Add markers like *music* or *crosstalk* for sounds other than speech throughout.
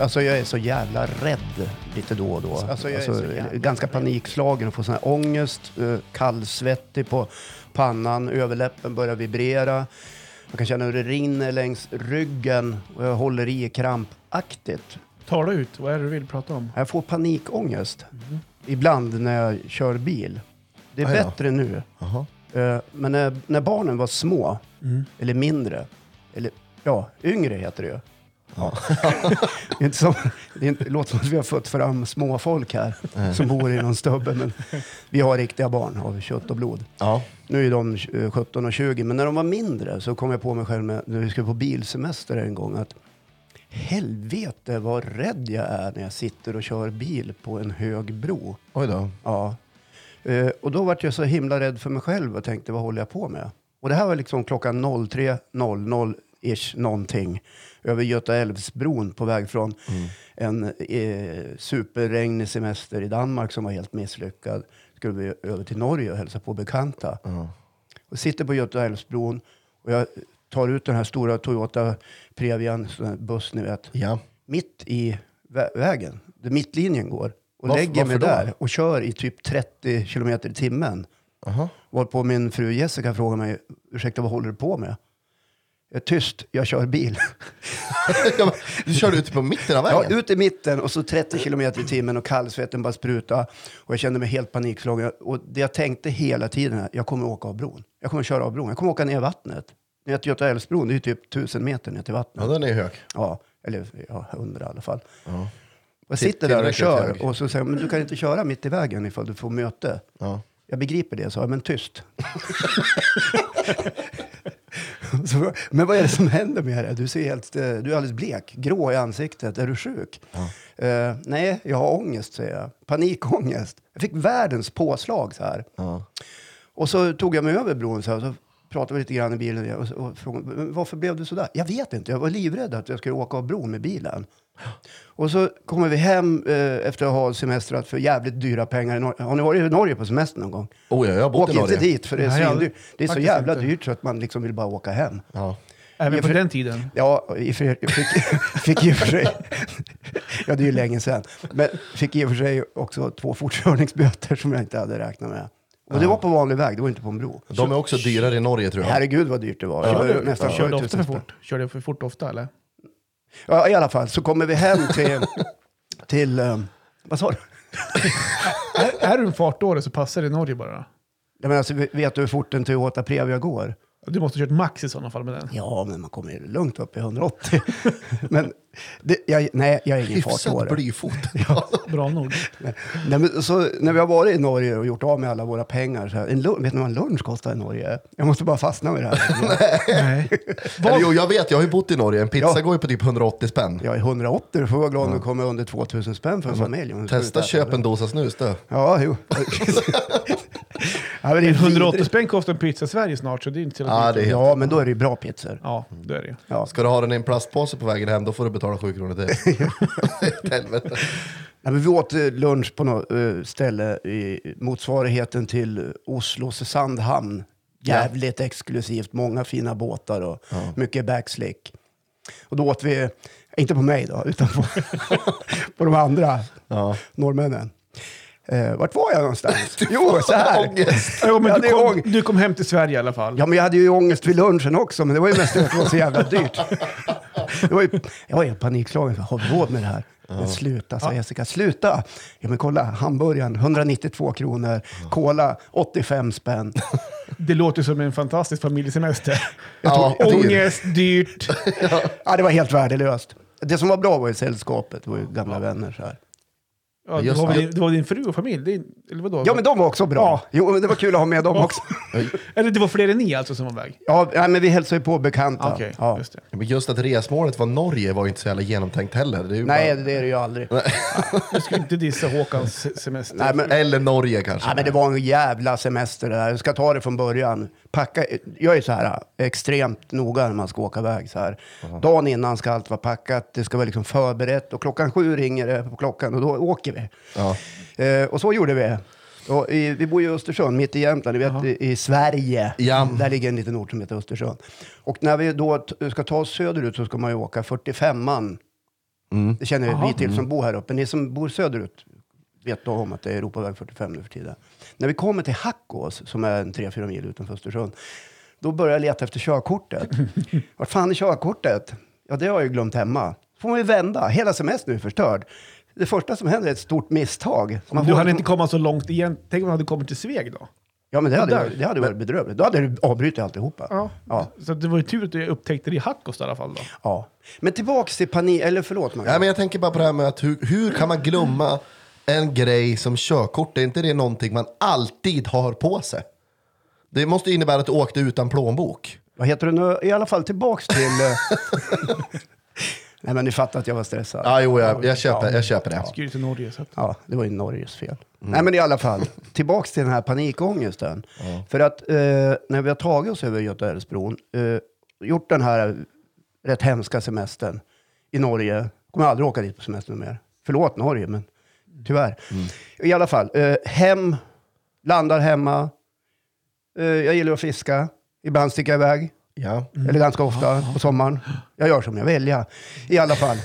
Alltså jag är så jävla rädd lite då och då. Alltså jag är så ganska panikslagen och får sån här ångest, eh, kallsvettig på pannan, överläppen börjar vibrera. Jag kan känna hur det rinner längs ryggen och jag håller i krampaktigt. Tala ut, vad är det du vill prata om? Jag får panikångest ibland när jag kör bil. Det är Ah, ja. bättre nu. Jaha. Eh, Men när, när barnen var små, eller mindre, eller ja, yngre heter det ju. Ja. det, *laughs* är inte som, det, inte, det låter som att vi har fått fram små folk här som bor i någon stubbe, men vi har riktiga barn av kött och blod. Ja. Nu är de eh, 17 och 20, men när de var mindre så kom jag på mig själv med, när vi skulle på bilsemester en gång att helvete vad rädd jag är när jag sitter och kör bil på en hög bro. Oj då. Ja. Eh, och då var jag så himla rädd för mig själv och tänkte, vad håller jag på med? Och det här var liksom klockan 03.00-ish någonting över Göta älvsbron på väg från en eh, superregnig semester i Danmark som var helt misslyckad. Skulle vi över till Norge och hälsa på bekanta. Ja. Och sitter på Göta älvsbron och jag tar ut den här stora Toyota Previan, buss ni vet Ja. mitt i vä- vägen, där mittlinjen går. Och Varför- lägger mig där och kör i typ 30 kilometer i timmen. Aha. Varpå min fru Jessica frågar mig, ursäkta vad håller du på med? Jag är tyst, jag kör bil. *laughs* Ja, du körde ut på mitten av Ja, vägen? ut i mitten och så 30 kilometer i timmen och kallsvetten bara spruta. Och jag kände mig helt panikslagen. Och det jag tänkte hela tiden är, jag kommer åka av bron. Jag kommer köra av bron. Jag kommer åka ner i vattnet. Ner till Göta älvsbron, det är ju typ 1000 meter ner till vattnet. Ja, den är hög. Ja, eller ja, 100 i alla fall. Ja. Jag sitter där och kör och så säger men du kan inte köra mitt i vägen ifall du får möte. Ja. Jag begriper det, så jag, men tyst. *laughs* *laughs* *laughs* så, men vad är det som händer med dig? Du ser helt, eh, du är alldeles blek, grå i ansiktet. Är du sjuk? Eh, nej, jag har ångest, säger jag. Panikångest. Jag fick världens påslag så här. Ja. Och så tog jag mig över bron så här, och så pratade vi lite grann i bilen och, och frågade, "Men varför blev du så där? Jag vet inte, jag var livrädd att jag skulle åka av bron med bilen. Och så kommer vi hem eh, efter att ha semestrat för jävligt dyra pengar. i Nor- Har ni varit i Norge på semester någon gång? Oh, ja, jag har bott Åk i inte Norge. dit för det är, Nej, jag- svindyrt. det är så faktiskt jävla inte. dyrt så att man liksom vill bara åka hem. Ja. Även på för- den tiden. Ja, i och för, jag fick, *laughs* fick i och för sig... *laughs* ja, det är ju länge sedan. Men fick i och för sig också två fortkörningsböter som jag inte hade räknat med. Och det var på vanlig väg, det var inte på en bro. De är också dyrare i Norge tror jag. Herregud vad dyrt det var. Det var Körde, nästan körde 7000 ofta för spänn. fort? Körde för fort ofta eller? Ja, i alla fall så kommer vi hem till... *laughs* till um, vad sa du? är, är du en fartåre så passar det i Norge bara. Jag menar, alltså, vet du hur fort en Toyota Previa går? Du måste ha kört max i sådana fall med den. Ja, men man kommer ju lugnt upp i 180. *laughs* men det, jag, nej, jag är ingen Hyfsat fartåre. blyfot. *laughs* *laughs* Bra nog. Nej, men så, när vi har varit i Norge och gjort av med alla våra pengar, så här, en lunch, vet ni vad en lunch kostar i Norge? Jag måste bara fastna med det här. Nej. Eller, jo, jag vet, jag har ju bott i Norge. En pizza Ja. går ju på typ 180 spänn. Är 180, du får vara glad om du kommer under 2000 spänn för en familj. Testa köp en dosa snus då. Ja, jo. Ja, men det är 180 vidrigt. spänn kostar en pizza i Sverige snart så det är inte så Ja, det är. Ja, men då är det ju bra pizzor. Ja, det är det ju. Ja. Ska du ha den i en plastpåse på vägen hem, då får du betala 7 kronor till. Helvete. Ja, men vi åt eh, lunch på något eh, ställe i motsvarigheten till Oslos Sandhamn. Jävligt exklusivt, många fina båtar och mycket backslick. Och då åt vi, inte på mig då, utan på, på de andra norrmännen. Eh, vart var jag någonstans? *laughs* Jo, så här. Ja, men du, det kom, du kom hem till Sverige i alla fall. Ja, men jag hade ju ångest vid lunchen också, men det var ju mest för att det var så jävla dyrt. Det var ju, jag var helt panikslagen. Har vi råd med det här? Men sluta, sa Jessica. Sluta! Ja, men kolla. Hamburgaren, 192 kronor. Cola, 85 spänn. Det låter som en fantastisk familjesemester. Ja, Ångest, dyrt. Ja, det var helt värdelöst. Det som var bra var ju sällskapet. Det var ju gamla vänner. Så här. Ja, det, var väl, det var din fru och familj? Det, eller vadå? Ja, men de var också bra. Jo, men det var kul att ha med dem också. *laughs* Eller det var fler än ni alltså som var iväg? Ja, nej, men vi hälsade ju på bekanta. Okej, ja. just det. Men just att resmålet var Norge var ju inte så jävla genomtänkt heller. Det är ju Nej, bara... det är det ju aldrig. *laughs* Du ska inte dissa Håkans se- semester. Nej, men, Eller Norge kanske. Ja, men det var en jävla semester det där. Jag ska ta det från början. Packa, jag är så här extremt noga när man ska åka iväg. Så här. Dagen innan ska allt vara packat, det ska vara liksom förberett och klockan sju ringer det på klockan och då åker vi. Ja. Eh, och så gjorde vi. I, vi bor ju i Östersund, mitt i Jämtland, vet, i, i Sverige. Ja. Där ligger en liten ort som heter Östersund. Och när vi då ska ta oss söderut så ska man ju åka 45 man Det känner Jaha. vi till som bor här uppe. Ni som bor söderut vet då om att det är Europaväg 45 nu för tiden. När vi kommer till Hackås, som är en 3-4 mil utanför Östersund, då börjar jag leta efter körkortet. *laughs* Vart fan är körkortet? Ja, det har jag ju glömt hemma. Får man ju vända. Hela semestern är förstörd. Det första som händer är ett stort misstag. Så man Du hade inte kommit så långt igen. Tänk om du hade kommit till Sveg då? Ja, men det hade, varit- det hade varit bedrövligt. Då hade du avbrutit alltihopa. Ja. Ja. Så det var ju tur att du upptäckte det i Hackås i alla fall då. ja. Men tillbaks till panik... Eller förlåt, Magnus. Ja, men jag tänker bara på det här med att hur, hur kan man glömma en grej som körkort? Är inte det någonting man alltid har på sig? Det måste ju innebära att du åkte utan plånbok. Vad heter det nu? I alla fall tillbaks till... eh, *laughs* Nej, men ni fattar att jag var stressad. Ja, jo, jag, jag, köper, jag köper det. Skulle till Norge. Så att... Ja, det var ju Norges fel. Nej, men i alla fall, tillbaks till den här panikångesten. För att eh, när vi har tagit oss över Göta älvsbron, eh, gjort den här rätt hemska semestern i Norge, kommer aldrig åka dit på semester mer. Förlåt Norge, men tyvärr. I alla fall, eh, hem, landar hemma. Eh, jag gillar att fiska. Ibland sticker jag iväg. Ja. Eller ganska ofta på sommaren. Jag gör som jag vill, ja. I alla fall.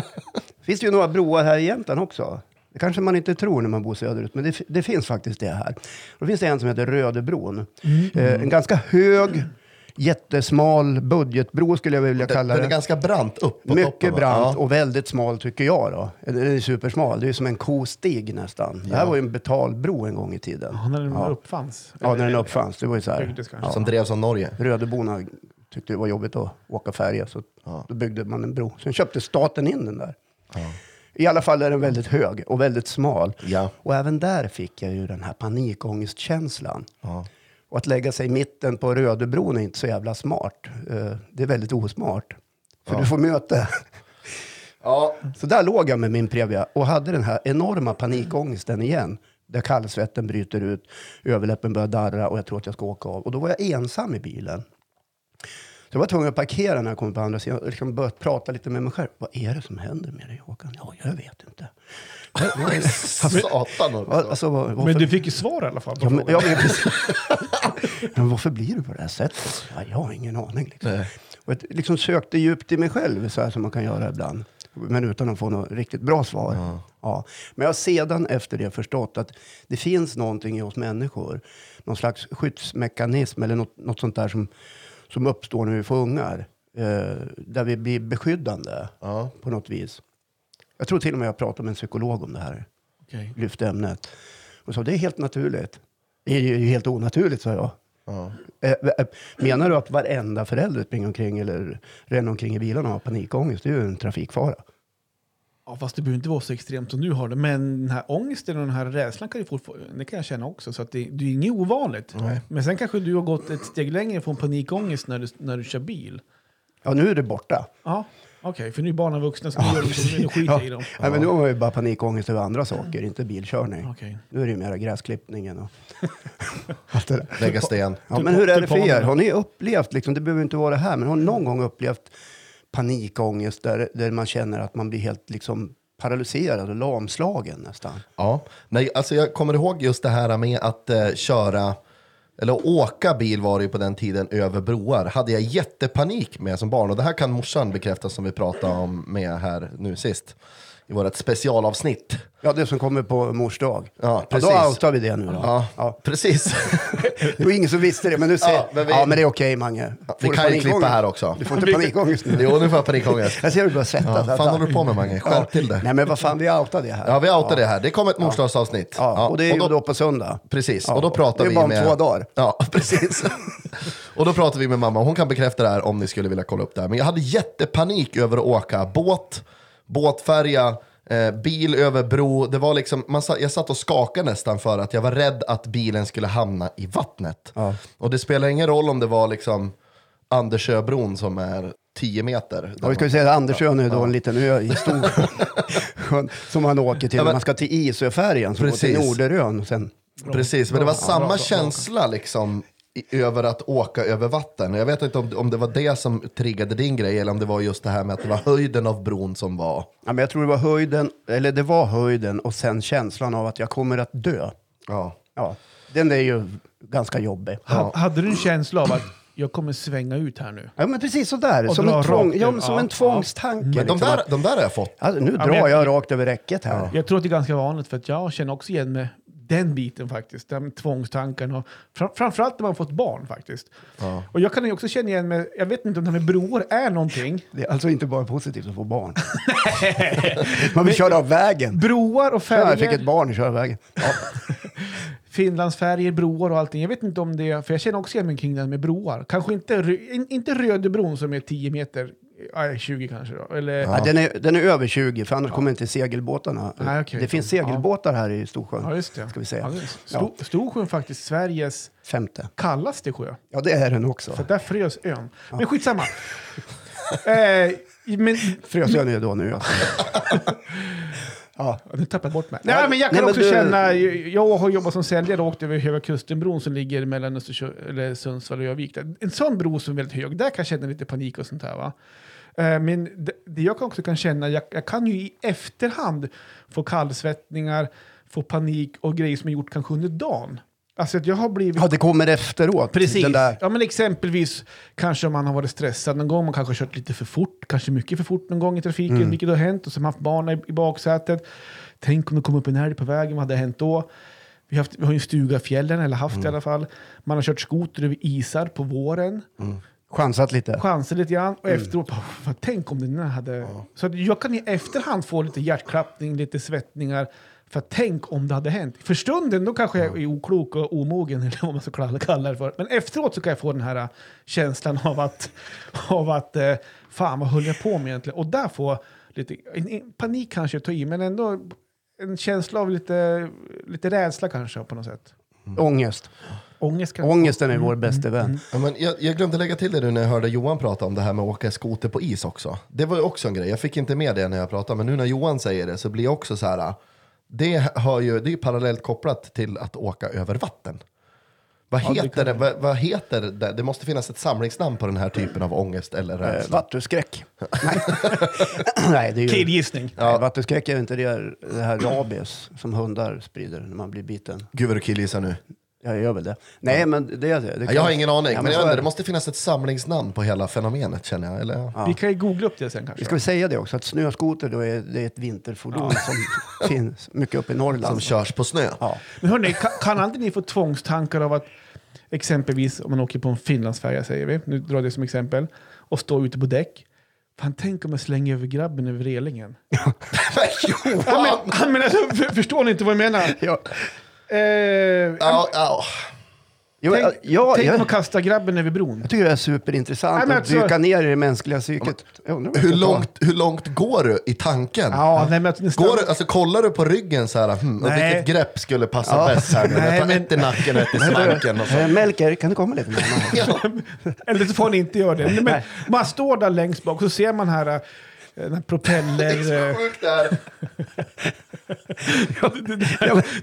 *laughs* finns det ju några broar här i Jämtland också. Det kanske man inte tror när man bor söderut, men det, det finns faktiskt det här. Då finns det en som heter Rödebron. Eh, en ganska hög, jättesmal budgetbro skulle jag vilja Den, kalla den är det. ganska brant upp på Mycket toppen, brant Ja. och väldigt smal tycker jag då. Den är supersmal. Det är som en kostig nästan. Det här var ju en betalbro en gång i tiden. Ja, när den Ja. uppfanns. Ja, när den uppfanns. Det var ju så här. Kanske. Som drevs av Norge. Rödeborna tyckte det var jobbigt att åka färja, så Ja. då byggde man en bro. Sen köpte staten in den där. I alla fall är den väldigt hög och väldigt smal. Ja. Och även där fick jag ju den här panikångestkänslan. Ja. Och att lägga sig i mitten på Rödebron är inte så jävla smart. Eh, Det är väldigt osmart. För du får möte. *laughs* Ja. Så där låg jag med min Previa och hade den här enorma panikångesten igen. Där kallsvetten bryter ut, överläppen börjar darra och jag tror att jag ska åka av. Och då var jag ensam i bilen. Så jag var tvungen att parkera när jag kom på andra sidan och liksom börjat prata lite med mig själv. Vad är det som händer med dig Håkan? Ja, jag vet inte. *laughs* Satan också. Ja, Alltså, vad- varför, Men du fick ju svar i alla fall på ja, men, ja, men, *laughs* men varför blir du på det här sättet? Ja, jag har ingen aning. Liksom. Nej. Och jag liksom sökte djupt i mig själv, så här som man kan göra ibland. Men utan att få något riktigt bra svar. Ja. Men jag har sedan efter det förstått att det finns någonting i oss människor. Någon slags skyddsmekanism eller något, något sånt där som, som uppstår när vi får ungar. Eh, där vi blir beskyddande Ja. på något vis. Jag tror till och med jag pratade med en psykolog om det här. Okej. Lyfte ämnet. Och sa det är helt naturligt. Det är ju helt onaturligt, sa jag. Ja. Eh, eh, Menar du att varenda förälder springer omkring eller ränner omkring i bilarna och har panikångest? Det är ju en trafikfara. Ja, fast det behöver inte vara så extremt som du har det. Men den här ångesten och den här rädslan kan, ju det kan jag känna också. Så att det, det är inget ovanligt. Nej. Men sen kanske du har gått ett steg längre från panikångest när du, när du kör bil. Ja, nu är det borta. Ja, okej. för nu är barnen vuxna så nu nu skiter Ja. i dem. Nej, men nu har man ju bara panikångest över andra saker, inte bilkörning. Okej. Nu är det ju mera gräsklippningen och *laughs* allt det där. Lägga sten. Ja, men hur är det för er? Har ni upplevt, liksom, det behöver inte vara det här, men har ni någon gång upplevt panikångest där, där man känner att man blir helt liksom, paralyserad och lamslagen nästan? Ja, nej, alltså jag kommer ihåg just det här med att eh, köra, eller åka bil var det ju på den tiden, över broar. Hade jag jättepanik med som barn. Och det här kan morsan bekräfta som vi pratade om med här nu sist. I vårt specialavsnitt. Ja, det som kommer på mors dag. Ja, Ja, då precis. outar vi det nu då. Ja, Ja. precis. *laughs* Det var ingen som visste det, men nu säger Ja, men vi- ja, men det är okej Mange. vi Får du kan ju klippa här också. Du får inte panikångest nu. *laughs* Jo, nu får jag panikångest. Jag ser du börjar svettas. Ja, vad fan håller du på med Mange? Skärp till det. Nej, men vad fan, vi outar det här. Ja, vi outar det här. Det kommer ett morsdagsavsnitt. Ja, och det är ju då- då, på söndag. Precis, och då pratar det är vi bara om med... två dagar. Ja, *laughs* precis. och då pratar vi med mamma, hon kan bekräfta det här om ni skulle vilja kolla upp det här. Men jag hade jättepanik över att åka båt, båtfärja, eh, bil över bro. Det var liksom, man sa, jag satt och skakade nästan för att jag var rädd att bilen skulle hamna i vattnet. Ja. Och det spelar ingen roll om det var liksom Andersöbron som är 10 meter. Ja, vi ska ju säga att Andersön är då en liten ö i Storsjön *laughs* som man åker till Ja, men- man ska till Isöfärjan som går till. Norderön. Och sen, Precis, men det var samma känsla liksom över att åka över vatten. Jag vet inte om, om det var det som triggade din grej eller om det var just det här med att det var höjden av bron som var... ja, men jag tror det var höjden, eller det var höjden och sen känslan av att jag kommer att dö. Ja. Ja, den är ju ganska jobbig. Ha, hade du en känsla av att jag kommer svänga ut här nu. Ja, men precis sådär. Och Som, en, tvång, rakt ja, men som Ja, en ja. tvångstanke. Men de liksom, där, att- de där har jag fått. Alltså, nu Ja, drar men- jag rakt över räcket här. Jag tror att det är ganska vanligt för att jag känner också igen mig den biten faktiskt. Den tvångstanken och fram, framförallt när man fått barn faktiskt. Ja. Och jag kan ju också känna igen mig, jag vet inte om det här med broar är någonting. Det är alltså inte bara positivt att få barn. *laughs* Man vill köra av vägen. Broar och Ja, jag fick färger, ett barn och köra av vägen. Ja. *laughs* Finlandsfärger, broar och allting. Jag vet inte om det, för jag känner också igen mig kring det här med broar. Kanske inte, inte Rödebron som är 10 meter, nej, 20 kanske då. Eller, Ja, den, är, den är över 20, för annars kommer inte segelbåtarna. Nej, okej. Det finns segelbåtar här i Storsjön. Ja, just det. Ska vi säga. Ja, det är- Sto, Storsjön är faktiskt Sveriges Femte. kallaste sjö. Ja, det är den också. För där frös ön. Men skitsamma. *laughs* eh, men, Frösön är då nu. Ja. *laughs* Ja, Nu tappade jag bort mig. Nej, men jag kan Nej, också du- känna, jag har jobbat som säljare och åkt över Höga Kustenbron som ligger mellan Östersjö, eller Sundsvall och. Där- En sån bro som är väldigt hög, där kan jag känna lite panik och sånt här. Va? Eh, Men det, det jag också kan känna, jag, jag kan ju i efterhand få kallsvettningar, få panik och grejer som jag gjort kanske under dagen. Alltså att jag har blivit... ja, det kommer efteråt. Precis. Ja, men exempelvis kanske om man har varit stressad någon gång, man kanske har kört lite för fort, kanske mycket för fort någon gång i trafiken, Mm. vilket har hänt, och så har man haft barn i, i baksätet. Tänk om det kom upp en älg på vägen, vad hade hänt då? Vi har, haft, vi har ju en stuga i fjällen, eller haft Mm. i alla fall. Man har kört skoter över isar på våren, Chansat lite. chansat lite grann, och Mm. efteråt, bara, tänk om den här hade... Så att jag kan i efterhand få lite hjärtklappning, lite svettningar, för tänk om det hade hänt. För stunden då kanske jag är oklok och omogen, *laughs* eller vad man ska kalla det för. Men efteråt så kan jag få den här äh, känslan av att, *laughs* av att äh, fan vad höll jag på med egentligen? Och där får lite, panik kanske jag tar i, men ändå en känsla av lite, lite rädsla kanske på något sätt. Ångest. Ångest kan... Ångesten är vår bästa vän. Ja, men jag, jag glömde lägga till det nu när jag hörde Johan prata om det här med att åka skoter på is också. Det var ju också en grej, jag fick inte med det när jag pratade, men nu när Johan säger det så blir jag också så här, det, hör ju, det är ju parallellt kopplat till att åka över vatten. Vad Ja, det heter kan det? Vad, vad heter det? Det måste finnas ett samlingsnamn på den här typen av ångest eller Eh, rädsla. vattuskräck. Nej. *laughs* Nej, det är ju... Killgissning. Nej, vattuskräck är inte det, det här rabies som hundar sprider när man blir biten. Gud vad du killgissar nu. Jag gör väl det. Nej, men det är det. det Ja, jag har ingen aning, Ja, men så jag inte, det. måste finnas ett samlingsnamn på hela fenomenet känner jag. Eller? Ja. Vi kan ju googla upp det sen kanske. Vi ska väl säga det också, att snöskoter då är, det är ett vinterfordon som *laughs* finns mycket uppe i Norrland. Som körs på snö. Ja. Men hörni, kan, kan aldrig ni få tvångstankar av att exempelvis om man åker på en Finlandsfärja säger vi, nu drar jag det som exempel, och står ute på däck. Fan, tänk om jag slänger över grabben över relingen. *laughs* Men Ja, Johan! men, men alltså, för, förstår ni inte vad jag menar? Ja. Eh, Ja, ja. Jo, tänk ja, tänk jag, att kasta grabben över bron. jag tycker det är superintressant Nej, men att alltså- dyka ner i det mänskliga psyket. Hur, långt, hur långt går du i tanken? Ja, nej, men nästan, Går du, alltså, kollar du på ryggen så här, hmm, och vilket grepp skulle passa Ja. bäst här nu? Nej, Jag tar men- ett i nacken och ett i svanken. Och så. Eh, Melker, kan du komma lite närmare? *laughs* *laughs* Eller så får ni inte göra det. Men man står där längst bak och så ser man här, eh, den här propeller... eh, Sjukt där. ja, det, det, *laughs*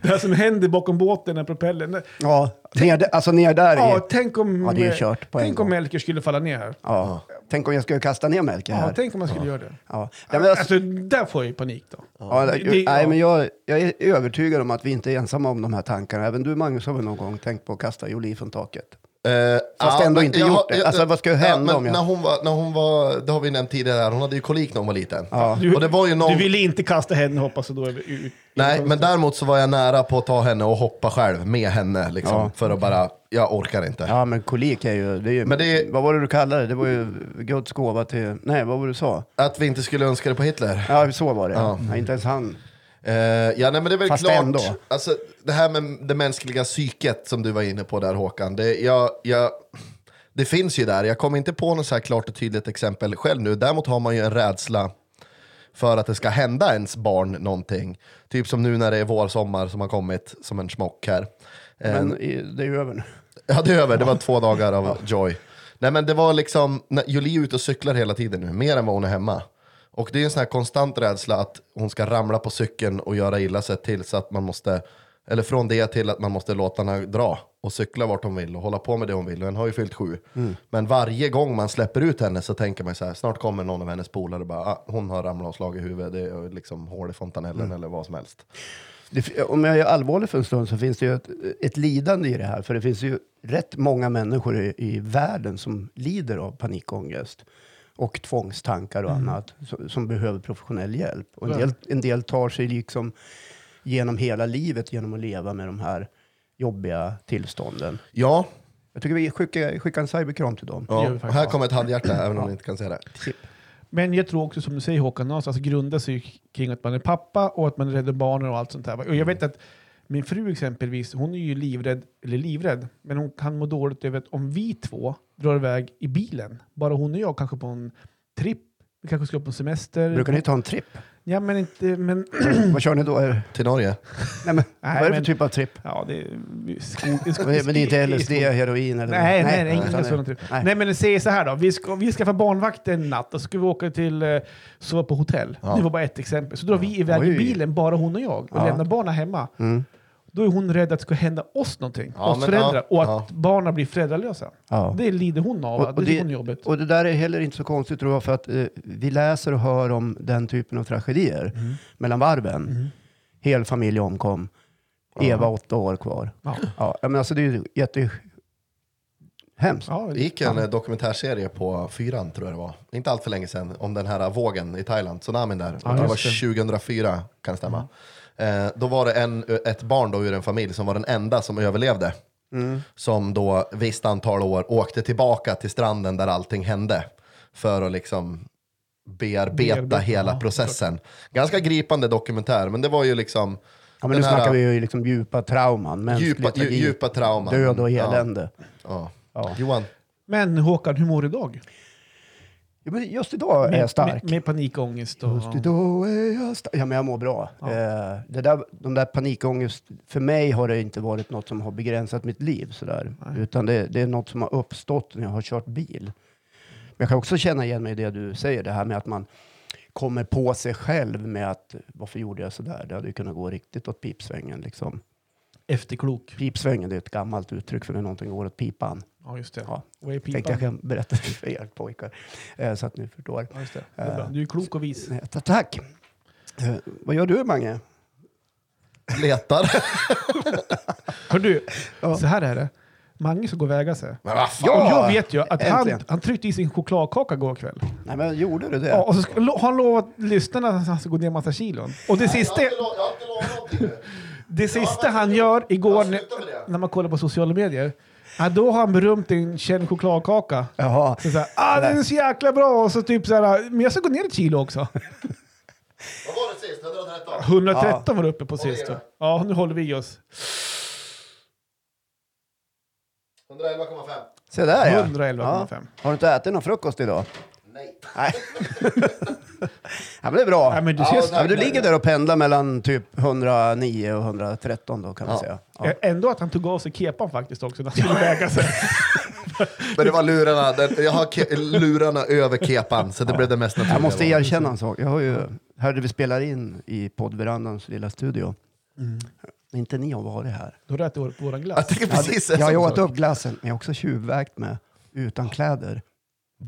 det, här som händer bakom båten, den här propellern. Ja, ner, alltså ner där Ja, i. tänk om, Ja, det är kört på en tänk om. Melker skulle falla ner här. Ja. Tänk om jag skulle kasta ner Melker Ja, här. tänk om man skulle göra det. Ja. Ja, men alltså, Alltså, där får jag ju panik då. ja, det- det- nej, ja. men jag, jag är övertygad om att vi inte är ensamma om de här tankarna. Även du Magnus har väl någon gång tänkt på att kasta Jolie från taket? Eh, Fast ändå men inte jag gjort det. jag- Alltså, vad ska ja, hända men om jag- När hon, var, när hon var, det har vi nämnt tidigare, här, hon hade ju kolik när hon var liten. Ja. Du, Och det var ju någon... du ville inte kasta henne hoppas jag då över- ut. Nej, men däremot så var jag nära på att ta henne och hoppa själv med henne. Liksom, Ja. För att bara, jag orkar inte. Ja, men kolik är ju... Det är ju Men det är- Vad var det du kallade det? Det var ju Guds gåva till... Nej, vad var det du sa? Att vi inte skulle önska det på Hitler. Ja, så var det. Ja. Ja. inte ens han. Eh, ja, nej, men det är väl Fast klart. ändå. Alltså, det här med det mänskliga psyket som du var inne på där Håkan. Det, jag, jag, det finns ju där. Jag kommer inte på något så här klart och tydligt exempel själv nu. Däremot har man ju en rädsla för att det ska hända ens barn någonting. Typ som nu när det är vår, sommar som har kommit som en smock här. Eh, Men i, det är ju över nu. Ja, det är över. Det var två *laughs* dagar av joy. Nej, men det var liksom, Julie är ute och cyklar hela tiden nu, mer än vad hon är hemma. Och det är en sån här konstant rädsla att hon ska ramla på cykeln och göra illa sig till så att man måste, eller från det till att man måste låta henne dra och cykla vart hon vill och hålla på med det hon vill. Och hon har ju fyllt sju. Men varje gång man släpper ut henne så tänker man så här, snart kommer någon av hennes polare bara, ah, hon har ramlat och slagit i huvudet, det är liksom hål i fontanellen eller vad som helst. Det, om jag är allvarlig för en stund så finns det ju ett, ett lidande i det här. För det finns ju rätt många människor i, i världen som lider av panikångest och tvångstankar och annat som, som behöver professionell hjälp. Och en, del, en del tar sig liksom genom hela livet genom att leva med de här jobbiga tillstånden. Ja, Jag tycker vi skickar, skickar en cyberkram till dem. ja. faktiskt. här kommer ett handhjärta, även om ni inte kan se det. Men jag tror också som du säger Håkan, någonstans grundar sig kring att man är pappa och att man räddar barnen och allt sånt där. Och jag vet att min fru exempelvis, hon är ju livrädd, eller livrädd, men hon kan må dåligt över att om vi två drar iväg i bilen, bara hon och jag kanske på en tripp, vi kanske ska på en semester. Brukar ni ta en tripp? Ja, men inte, men *clears throat* Vad kör ni då? Till Norge. Nej, men, vad är det för men- typ av tripp? ja, det är skog, det är skog, Men det är inte *laughs* LSD, heroin eller? Nej, nej, nej, ingen det- sån tripp. nej. Nej. men säg så här då, vi ska, vi ska få barnvakt en natt och så ska vi åka till, eh, sova på hotell. Ja. Det var bara ett exempel. Så drar vi iväg Oj. i bilen, bara hon och jag, och Ja. lämnar barnen hemma. Mm. Då är hon rädd att det ska hända oss någonting, Ja, oss föräldrar, ja, och att ja. barnen blir föräldralösa. Ja. Det lider hon av, Och- det och det- hon är jobbigt. Och det där är heller inte så konstigt tror jag, för att eh, vi läser och hör om den typen av tragedier Mm. mellan varven. Hel familj omkom. Eva åtta år kvar. Ja. Ja, men alltså det är ju jättehemskt. Ja, Det gick en dokumentärserie på fyran, tror jag det var. Inte allt för länge sedan, om den här vågen i Thailand, tsunamin där. Ja, det var just 2004, kan det stämma. Eh, då var det en, ett barn då ur en familj som var den enda som överlevde. Mm. Som då, visst antal år, åkte tillbaka till stranden där allting hände. För att liksom bearbeta Bearbeta, hela ja, processen. Ganska gripande dokumentär, men det var ju liksom Ja, men nu här- snackar vi ju liksom djupa trauman, mänsklig djupa, djupa trauman. död och Ja, elände. Ja. Ja. Johan, Men Håkan, hur mår du idag? Ja, men just idag är jag stark. Med, med panikångest och... Just idag är jag stark. Ja, men jag mår bra. Ja. Eh, det där, de där panikångest, för mig har det inte varit något som har begränsat mitt liv sådär. Nej. Utan det, det är något som har uppstått när jag har kört bil. Men jag kan också känna igen mig i det du säger, det här med att man kommer på sig själv med att varför gjorde jag sådär? Det hade ju kunnat gå riktigt åt pipsvängen. Liksom. Efterklok. Pipsvängen det är ett gammalt uttryck för när någonting går åt pipan. Ja, just det. Ja. Vad är Tänkte jag pipan? kan berätta för er pojkar, eh, så att ni förstår. Ja, just det. det är bra. Du är klok och vis. Eh, ta- Tack! Eh, vad gör du, Mange? letar. Hör du, Ja. så här är det. Mange ska gå och väga sig. Men vad fan. Ja, och jag vet ju att han, äntligen. han tryckte i sin chokladkaka igår kväll. Nej, men gjorde du det? Ja, och så ska, lo- har han lovat lyssnarna att han ska gå ner massa kilon. Och det sista, Jag har inte lo- jag har inte lovat någonting det sista han gör igår när, när man kollar på sociala medier, ja, då har han berömt en känd chokladkaka. Jaha. Så så här, ah, den är så jäkla bra! Och så typ så här, men jag ska gå ner ett kilo också. *laughs* Vad var det sist? 113? 113 var det uppe på sist. det. Ja, nu håller vi oss. 111,5. Se där ja. 111,5. Har du inte ätit någon frukost idag? Nej. Nej. *laughs* ja, men det är bra. Nej, men du Ja, Ja, men du ligger där och pendlar mellan typ 109 och 113 då kan man Ja. säga. Ja. Ändå att han tog av sig kepan faktiskt också när han skulle väga sig. *laughs* Men det var lurarna. Jag har ke- lurarna över kepan, så det blev det mest naturliga. Jag måste erkänna en sak. Jag har ju, här där vi spelar in i poddverandans lilla studio. Inte ni har varit här. Då du på våran Jag glass. tänker precis Jag har samma åt upp glassen, men jag har också tjuvvägt med utan kläder.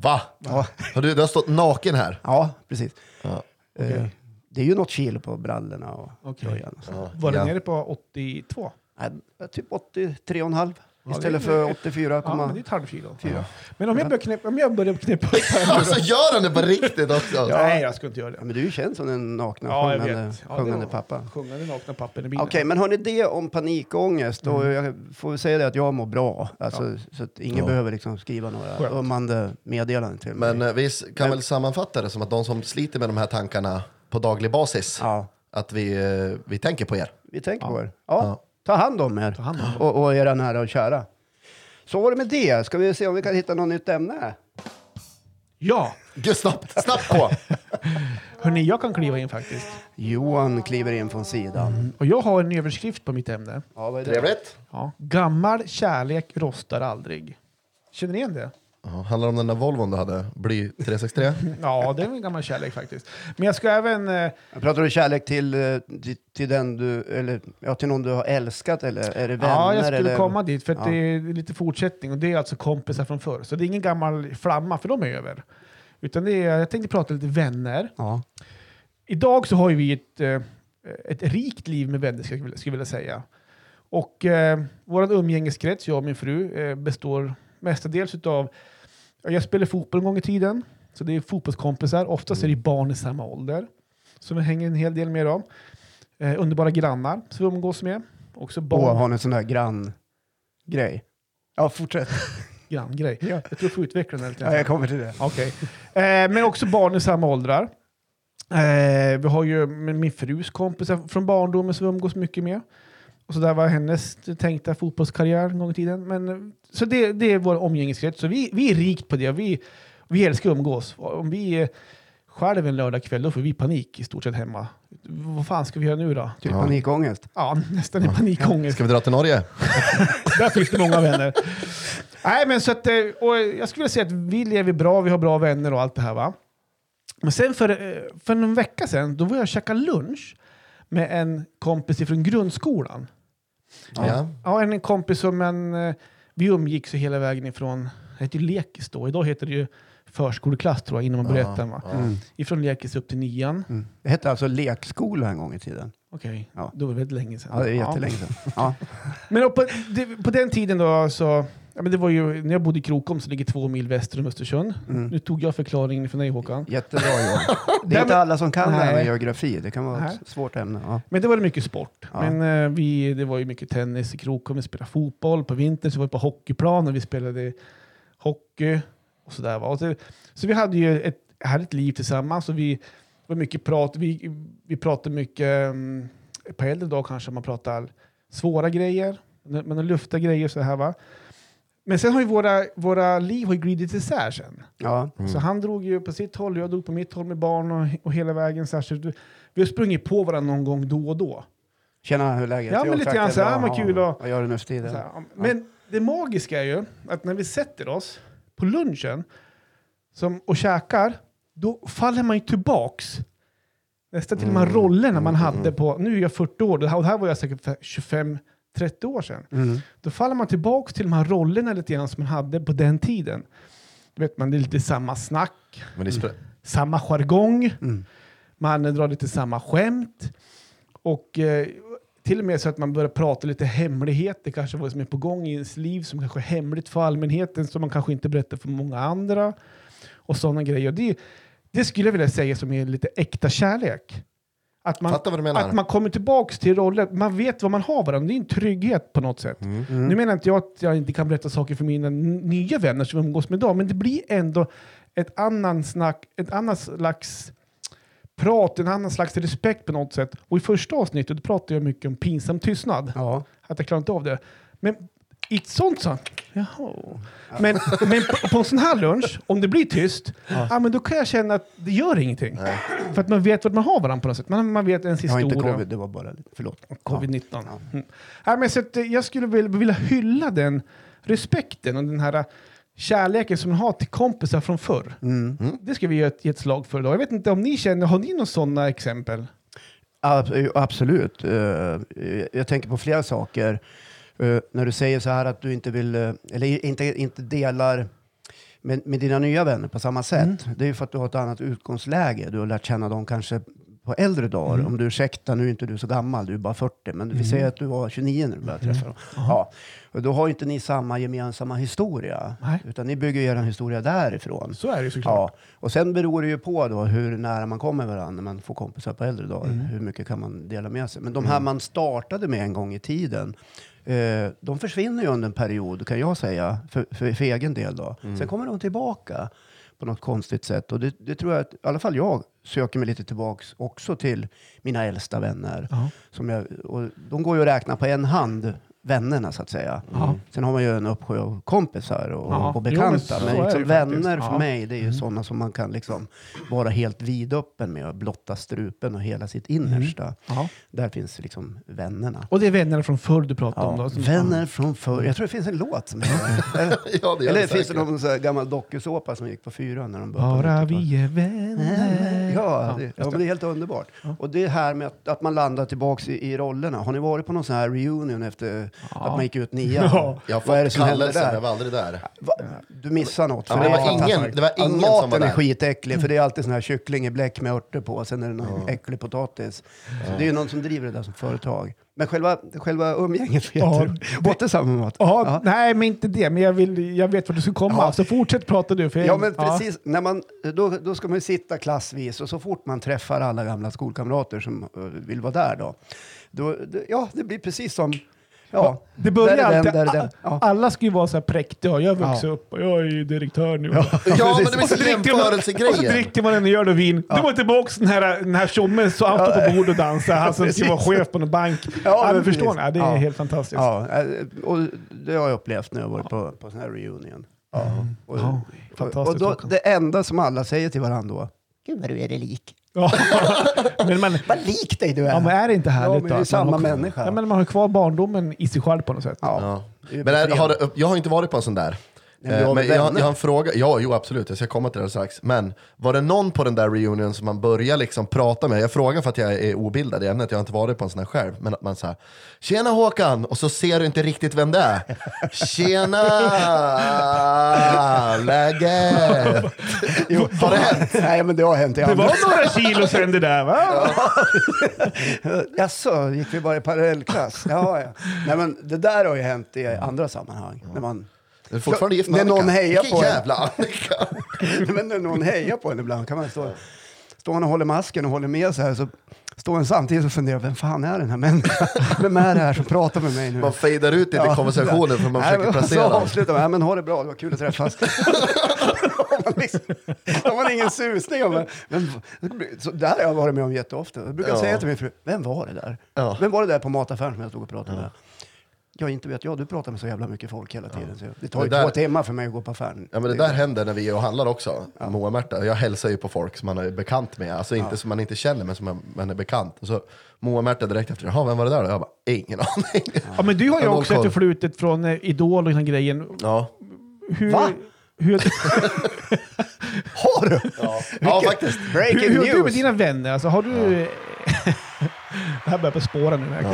Va? Ja, Har du, du har stått naken här? ja precis. Ja. Eh, Det är ju något kilo på brallorna och Okej. tröjan. och så. Ja. Var det Ja. nere på 82? Nej, typ 83,5 Ja, istället för Ja, 84,4. men det är ett halvkilo. Men om jag börjar knäppa, om jag börjar knäppa upp Alltså gör han det på riktigt också? Nej, jag ska inte göra Ja, det. men du är ju känd som den nakna Ja, sjungande. Ja, sjungande pappa. Sjungande nakna pappen i bilen. Okej, men hörni, det om panikångest. Och jag får säga det att jag mår bra. Alltså, Så att ingen Ja. behöver liksom skriva några ömmande meddelanden till mig. Men eh, vi kan väl sammanfatta det som att de som sliter med de här tankarna på daglig basis, ja, att vi, eh, vi tänker på er. vi tänker Ja. på er. Ja, Ja. Ta hand om er hand om. Och, och era nära och kära. Så var det med det. Ska vi se om vi kan hitta något nytt ämne? Ja, Gud, snabbt, snabbt på! *laughs* hörni, jag kan kliva in faktiskt. Johan kliver in från sidan. Och jag har en överskrift på mitt ämne. Ja, vad är det? Trevligt. Ja. Gammal kärlek rostar aldrig. Känner ni igen det? Ja, handlar det om den där Volvon du hade? Bly 363? *laughs* Ja, det är en gammal kärlek faktiskt. Men jag ska även... Eh, Pratar du kärlek till, eh, till, till den du, eller ja, till någon du har älskat eller är det vänner? ja, jag skulle eller? komma dit för att Ja. det är lite fortsättning och det är alltså kompisar från förr. Så det är ingen gammal flamma, för de är över. Utan det är, jag tänkte prata lite vänner. Ja. Idag så har ju vi ett, eh, ett rikt liv med vänner, skulle jag vilja- skulle jag vilja säga. Och eh, vår umgängeskrets, jag och min fru, eh, består mestadels utav... ja, Jag spelade fotboll en gång i tiden, så det är fotbollskompisar. Oftast är det barn i samma ålder som vi hänger en hel del med dem. Eh, underbara grannar som vi umgås med. Också Och barn, har ni en sån där grann-grej? Ja, fortsätt. *laughs* granngrej. Ja. Jag tror jag får utveckla den lite. Ja, jag kommer till det. Okej. Eh, men också barn i samma åldrar. Eh, vi har ju min frus kompisar från barndomen som vi umgås mycket med. Och så där var hennes tänkta fotbollskarriär en gång i tiden. Men, eh, så det, det är vår omgängeskrets. Så vi, vi är rikt på det. Vi, vi älskar att umgås. Om vi eh, själv en lördagkväll då får vi panik i stort sett hemma. Vad fan ska vi göra nu då? Typ Ja. panikångest. Ja, nästan i panikångest. Ska vi dra till Norge? *laughs* Där finns det många vänner. Nej, men så att, eh, och jag skulle vilja säga att vi lever bra, vi har bra vänner och allt det här. va. Men sen för, för en vecka sedan, då var jag och käkade lunch med en kompis från grundskolan. Ja. Ja, en kompis som en, eh, vi umgicks ju hela vägen ifrån, det hette ju lekis då, idag heter det ju förskoleklass tror jag, innan man börjar ettan. Ja. Mm. Ifrån lekis upp till nian. Mm. Det hette alltså lekskola en gång i tiden. Okej, Ja. då var det väldigt länge sedan. Ja, det är jättelänge sedan. Ja. *laughs* Men på, på den tiden då så, ja, men det var ju, när jag bodde i Krokom som ligger två mil väster om Östersund. Mm. Nu tog jag förklaringen för dig Håkan. Jättebra jobb. *laughs* Det är inte alla som kan det här med geografi. Det kan vara Nej. ett svårt ämne. Ja. Men det var mycket sport. Ja. Men eh, vi, det var ju mycket tennis i Krokom, vi spelade fotboll. På vintern så var vi på hockeyplan och vi spelade hockey och sådär. Va? Och så, så vi hade ju ett härligt liv tillsammans och vi var mycket prat. Vi, vi pratade mycket, um, på äldre dag kanske man pratar svåra grejer, men men lufta grejer så här va. Men sen har ju våra, våra liv har ju glidit isär sen. Ja. Mm. Så han drog ju på sitt håll, jag drog på mitt håll med barn och, och hela vägen. Så här, vi har sprungit på varandra någon gång då och då. Tjena, hur är läget? Ja, men lite grann så här, vad kul. Och, vad gör du nu för tiden? Ja. Men det magiska är ju att när vi sätter oss på lunchen som, och käkar, då faller man ju tillbaks nästan till mm. de här mm. rollerna man mm. hade mm, mm. på, nu är jag 40 år, och här var jag säkert 25, 30 år sedan. Mm. Då faller man tillbaka till de här rollerna lite grann som man hade på den tiden. Du vet, man är lite samma snack, mm. samma jargong, mm. man drar lite samma skämt. Och eh, till och med så att man börjar prata lite hemligheter, kanske vad som är på gång i ens liv som kanske är hemligt för allmänheten, som man kanske inte berättar för många andra. Och sådana grejer. Det, det skulle jag vilja säga som är lite äkta kärlek. Att man, Fattar vad du menar. att man kommer tillbaks till rollen, man vet vad man har varandra, det är en trygghet på något sätt. Mm. Nu menar inte jag att jag inte kan berätta saker för mina nya vänner som vi umgås med idag, men det blir ändå ett annan snack, ett annat slags prat, en annan slags respekt på något sätt. Och i första avsnittet pratade jag mycket om pinsam tystnad, Ja. att jag klarar inte av det. Men i ett sånt så, jaha. Men, men på, på en sån här lunch, om det blir tyst, ja. men då kan jag känna att det gör ingenting. Nej. För att man vet vart man har varandra på något sätt. Man, man vet ens Jag har historia. inte covid, det var bara lite. Förlåt. Covid-19. Ja. Mm. Nej, men så att, eh, jag skulle vilja, vilja hylla den respekten och den här eh, kärleken som man har till kompisar från förr. Mm. Det ska vi ge ett, ge ett slag för idag. Jag vet inte om ni känner, har ni några sådana exempel? Ab- Absolut. Eh, Jag tänker på flera saker. Eh, När du säger så här att du inte vill, eh, eller inte, inte delar med, med dina nya vänner på samma sätt. Det är ju för att du har ett annat utgångsläge. Du har lärt känna dem kanske på äldre dagar. Om du ursäktar, nu är inte du så gammal, du är bara 40, men vi säger att du var 29 när du började träffa dem. Ja. Och då har inte ni samma gemensamma historia, Nej. utan ni bygger er historia därifrån. Så är det såklart. Ja, och sen beror det ju på då hur nära man kommer varandra när man får kompisar på äldre dagar. Hur mycket kan man dela med sig? Men de här man startade med en gång i tiden, eh, de försvinner ju under en period kan jag säga, för, för, för egen del då. Sen kommer de tillbaka på något konstigt sätt. Och det, det tror jag att i alla fall jag söker mig lite tillbaks också till mina äldsta vänner. Ja. Som jag, och de går ju att räkna på en hand, vännerna så att säga. Ja. Sen har man ju en uppsjö av kompisar och, Ja. och Jo, men bekanta. så men är liksom vänner för Ja. Mm. mig, det är ju sådana som man kan liksom vara helt vidöppen med och blotta strupen och hela sitt innersta. Ja. Där finns liksom vännerna. Och det är vännerna från förr du pratar om då? vänner från förr. Jag tror det finns en låt som heter *laughs* Eller, Ja, det eller det finns det någon sån här gammal dokusåpa som gick på fyran när de började Bara 90-talet? vi är vänner. Ja, det, ja, men det. det är helt underbart. Och det här med att, att man landar tillbaks i, i rollerna. Har ni varit på någon sån här reunion efter att man gick ut nian? Ja. Jag har Vad är det som händer kallelsen, där? jag var aldrig där. Va, du missar något. Ja, för men det var ingen, det var Ja, ingen som var maten är där. skitäcklig, för det är alltid sån här kyckling i bläck med örter på, sen är det någon äcklig potatis. Så det är ju någon som driver det där som företag. Men själva, själva umgänget, vet Ja? Åt det samma mat? Ja, Ja. Nej, men inte det. Men jag, vill, jag vet vart du ska komma. Ja. Så fortsätt prata du. För jag, Ja, men precis. När man, då, då ska man ju sitta klassvis och så fort man träffar alla gamla skolkamrater som eh, vill vara där då, då ja, det blir precis som... Ja, Det börjar där är den, alltid, där är den. Ja. alla ska ju vara så här präktiga. Jag har vuxit Ja. upp och jag är ju direktör nu. Ja, *laughs* men det Och blir så man- Och så jämförelsegrejer. dricker man en öl och vin. Du var tillbaka den här, den här tjommen så han står på bordet och dansar. Han som *laughs* ska vara chef på någon bank. Ja, men förstår ni? Ja, det är Ja. helt fantastiskt. Ja, eh, och det har jag upplevt när jag varit på, på sån här reunion. Ja. Och, Ja, och, fantastiskt, och då, det enda som alla säger till varandra då, Gud vad du är dig lik. Ja. *laughs* men man, Vad lik dig du är! ja, men är det inte härligt Ja, men vi är att man samma har- människa. Ja, men man har kvar barndomen i sig själv på något sätt. Ja. Ja. Men är, har jag har inte varit på en sån där. Men har Eh, men jag, jag har en fråga, ja jo absolut, jag ska komma till det strax. Men var det någon på den där reunion som man börjar liksom prata med? Jag frågar för att jag är obildad i ämnet, jag har inte varit på en sån här själv. Men att man säger Tjena Håkan! Och så ser du inte riktigt vem det är. *laughs* Tjena! Läget? *laughs* Har det hänt? Nej, men det har hänt i Det andra. var några kilo sen det där va? *laughs* Jaså, gick vi bara i parallellklass? Ja, ja. Nej, men det där har ju hänt i andra sammanhang. När man, Du är fortfarande gift med När någon hejar på en. jävla Annika! *laughs* men när någon hejar på en ibland kan man stå, står man och håller masken och håller med så här så står man samtidigt och funderar, vem fan är den här människan? *laughs* Vem är det här som pratar med mig nu? Man fejdar ut i konversationen för man Nej, försöker placera Så avslutar man, ja, men ha det bra, det var kul att träffas. *laughs* Då man liksom, har man ingen susning om men, så där har jag varit med om jätteofta. Jag brukar Ja. säga till min fru, vem var det där? Ja. Vem var det där på mataffären som jag stod och pratade med? Ja, inte vet jag. Du pratar med så jävla mycket folk hela tiden. Så det tar ju Det där- två timmar för mig att gå på affären. Ja men det där händer när vi är och handlar också, Moa och Märta. Jag hälsar ju på folk som man är bekant med, alltså inte som man inte känner men som man, är bekant. Och så Moa och Märta direkt efter, jaha vem var det där då? Jag bara, ingen aning. Ja, men du har ju också ett förflutet från eh, Idol och den grejen. Ja, Hur, Va? Hur, *laughs* Har du? ja. ja faktiskt. Breaking hur, hur har du med news! dina vänner? Alltså, har du... *laughs* det här börjar på spåra nu. Ja.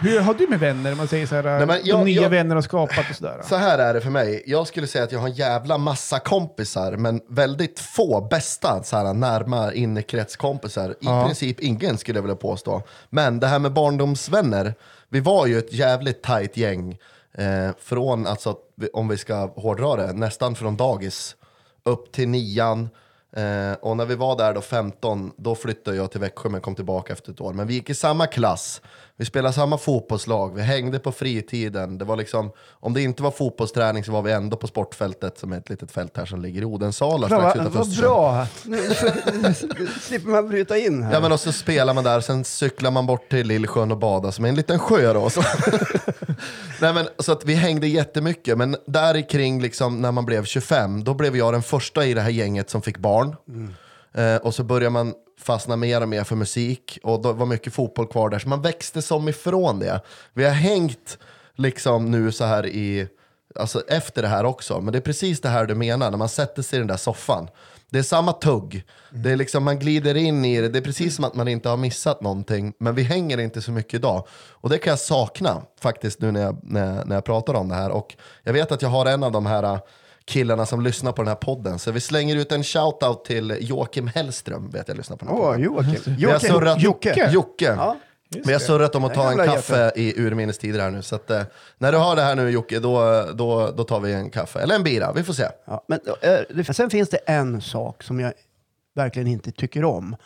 Hur har du med vänner? Man säger så här, Nej, men de jag- nya jag- vänner har skapat och sådär. Så här är det för mig, jag skulle säga att jag har en jävla massa kompisar, men väldigt få bästa så här, närma innekretskompisar. I princip ingen skulle jag vilja påstå. Men det här med barndomsvänner, vi var ju ett jävligt tajt gäng. Eh, från, alltså, om vi ska hårdra det, nästan från dagis upp till nian. Eh, och när vi var där då 15, då flyttade jag till Växjö men kom tillbaka efter ett år. Men vi gick i samma klass, vi spelade samma fotbollslag, vi hängde på fritiden. Det var liksom, om det inte var fotbollsträning så var vi ändå på sportfältet som är ett litet fält här som ligger i Odensala strax utanför vad bra! Nu slipper man bryta in här. Ja men och så spelar man där, sen cyklar man bort till Lillsjön och badar som är en liten sjö då. Så, *laughs* Nej, men, så att vi hängde jättemycket, men där kring liksom, när man blev 25, då blev jag den första i det här gänget som fick barn. Eh, och så började man Fastnade mer och mer för musik och det var mycket fotboll kvar där, så man växte som ifrån det. Vi har hängt liksom nu så här i, alltså efter det här också, men det är precis det här du menar, när man sätter sig i den där soffan. Det är samma tugg, det är liksom, man glider in i det, det är precis som att man inte har missat någonting, men vi hänger inte så mycket idag. Och det kan jag sakna faktiskt nu när jag, när, när jag pratar om det här. Och jag vet att jag har en av de här killarna som lyssnar på den här podden, så vi slänger ut en shout-out till Joakim Hellström, vet jag lyssnar på den här Åh, podden. Joakim. Vi har surrat, Jocke. Jocke. Ja. Vi har surrat om att ta en kaffe i urminnes tider här nu. Så att, eh, när du har det här nu Jocke, då, då, då tar vi en kaffe. Eller en bira, vi får se. Ja, men, eh, sen finns det en sak som jag verkligen inte tycker om.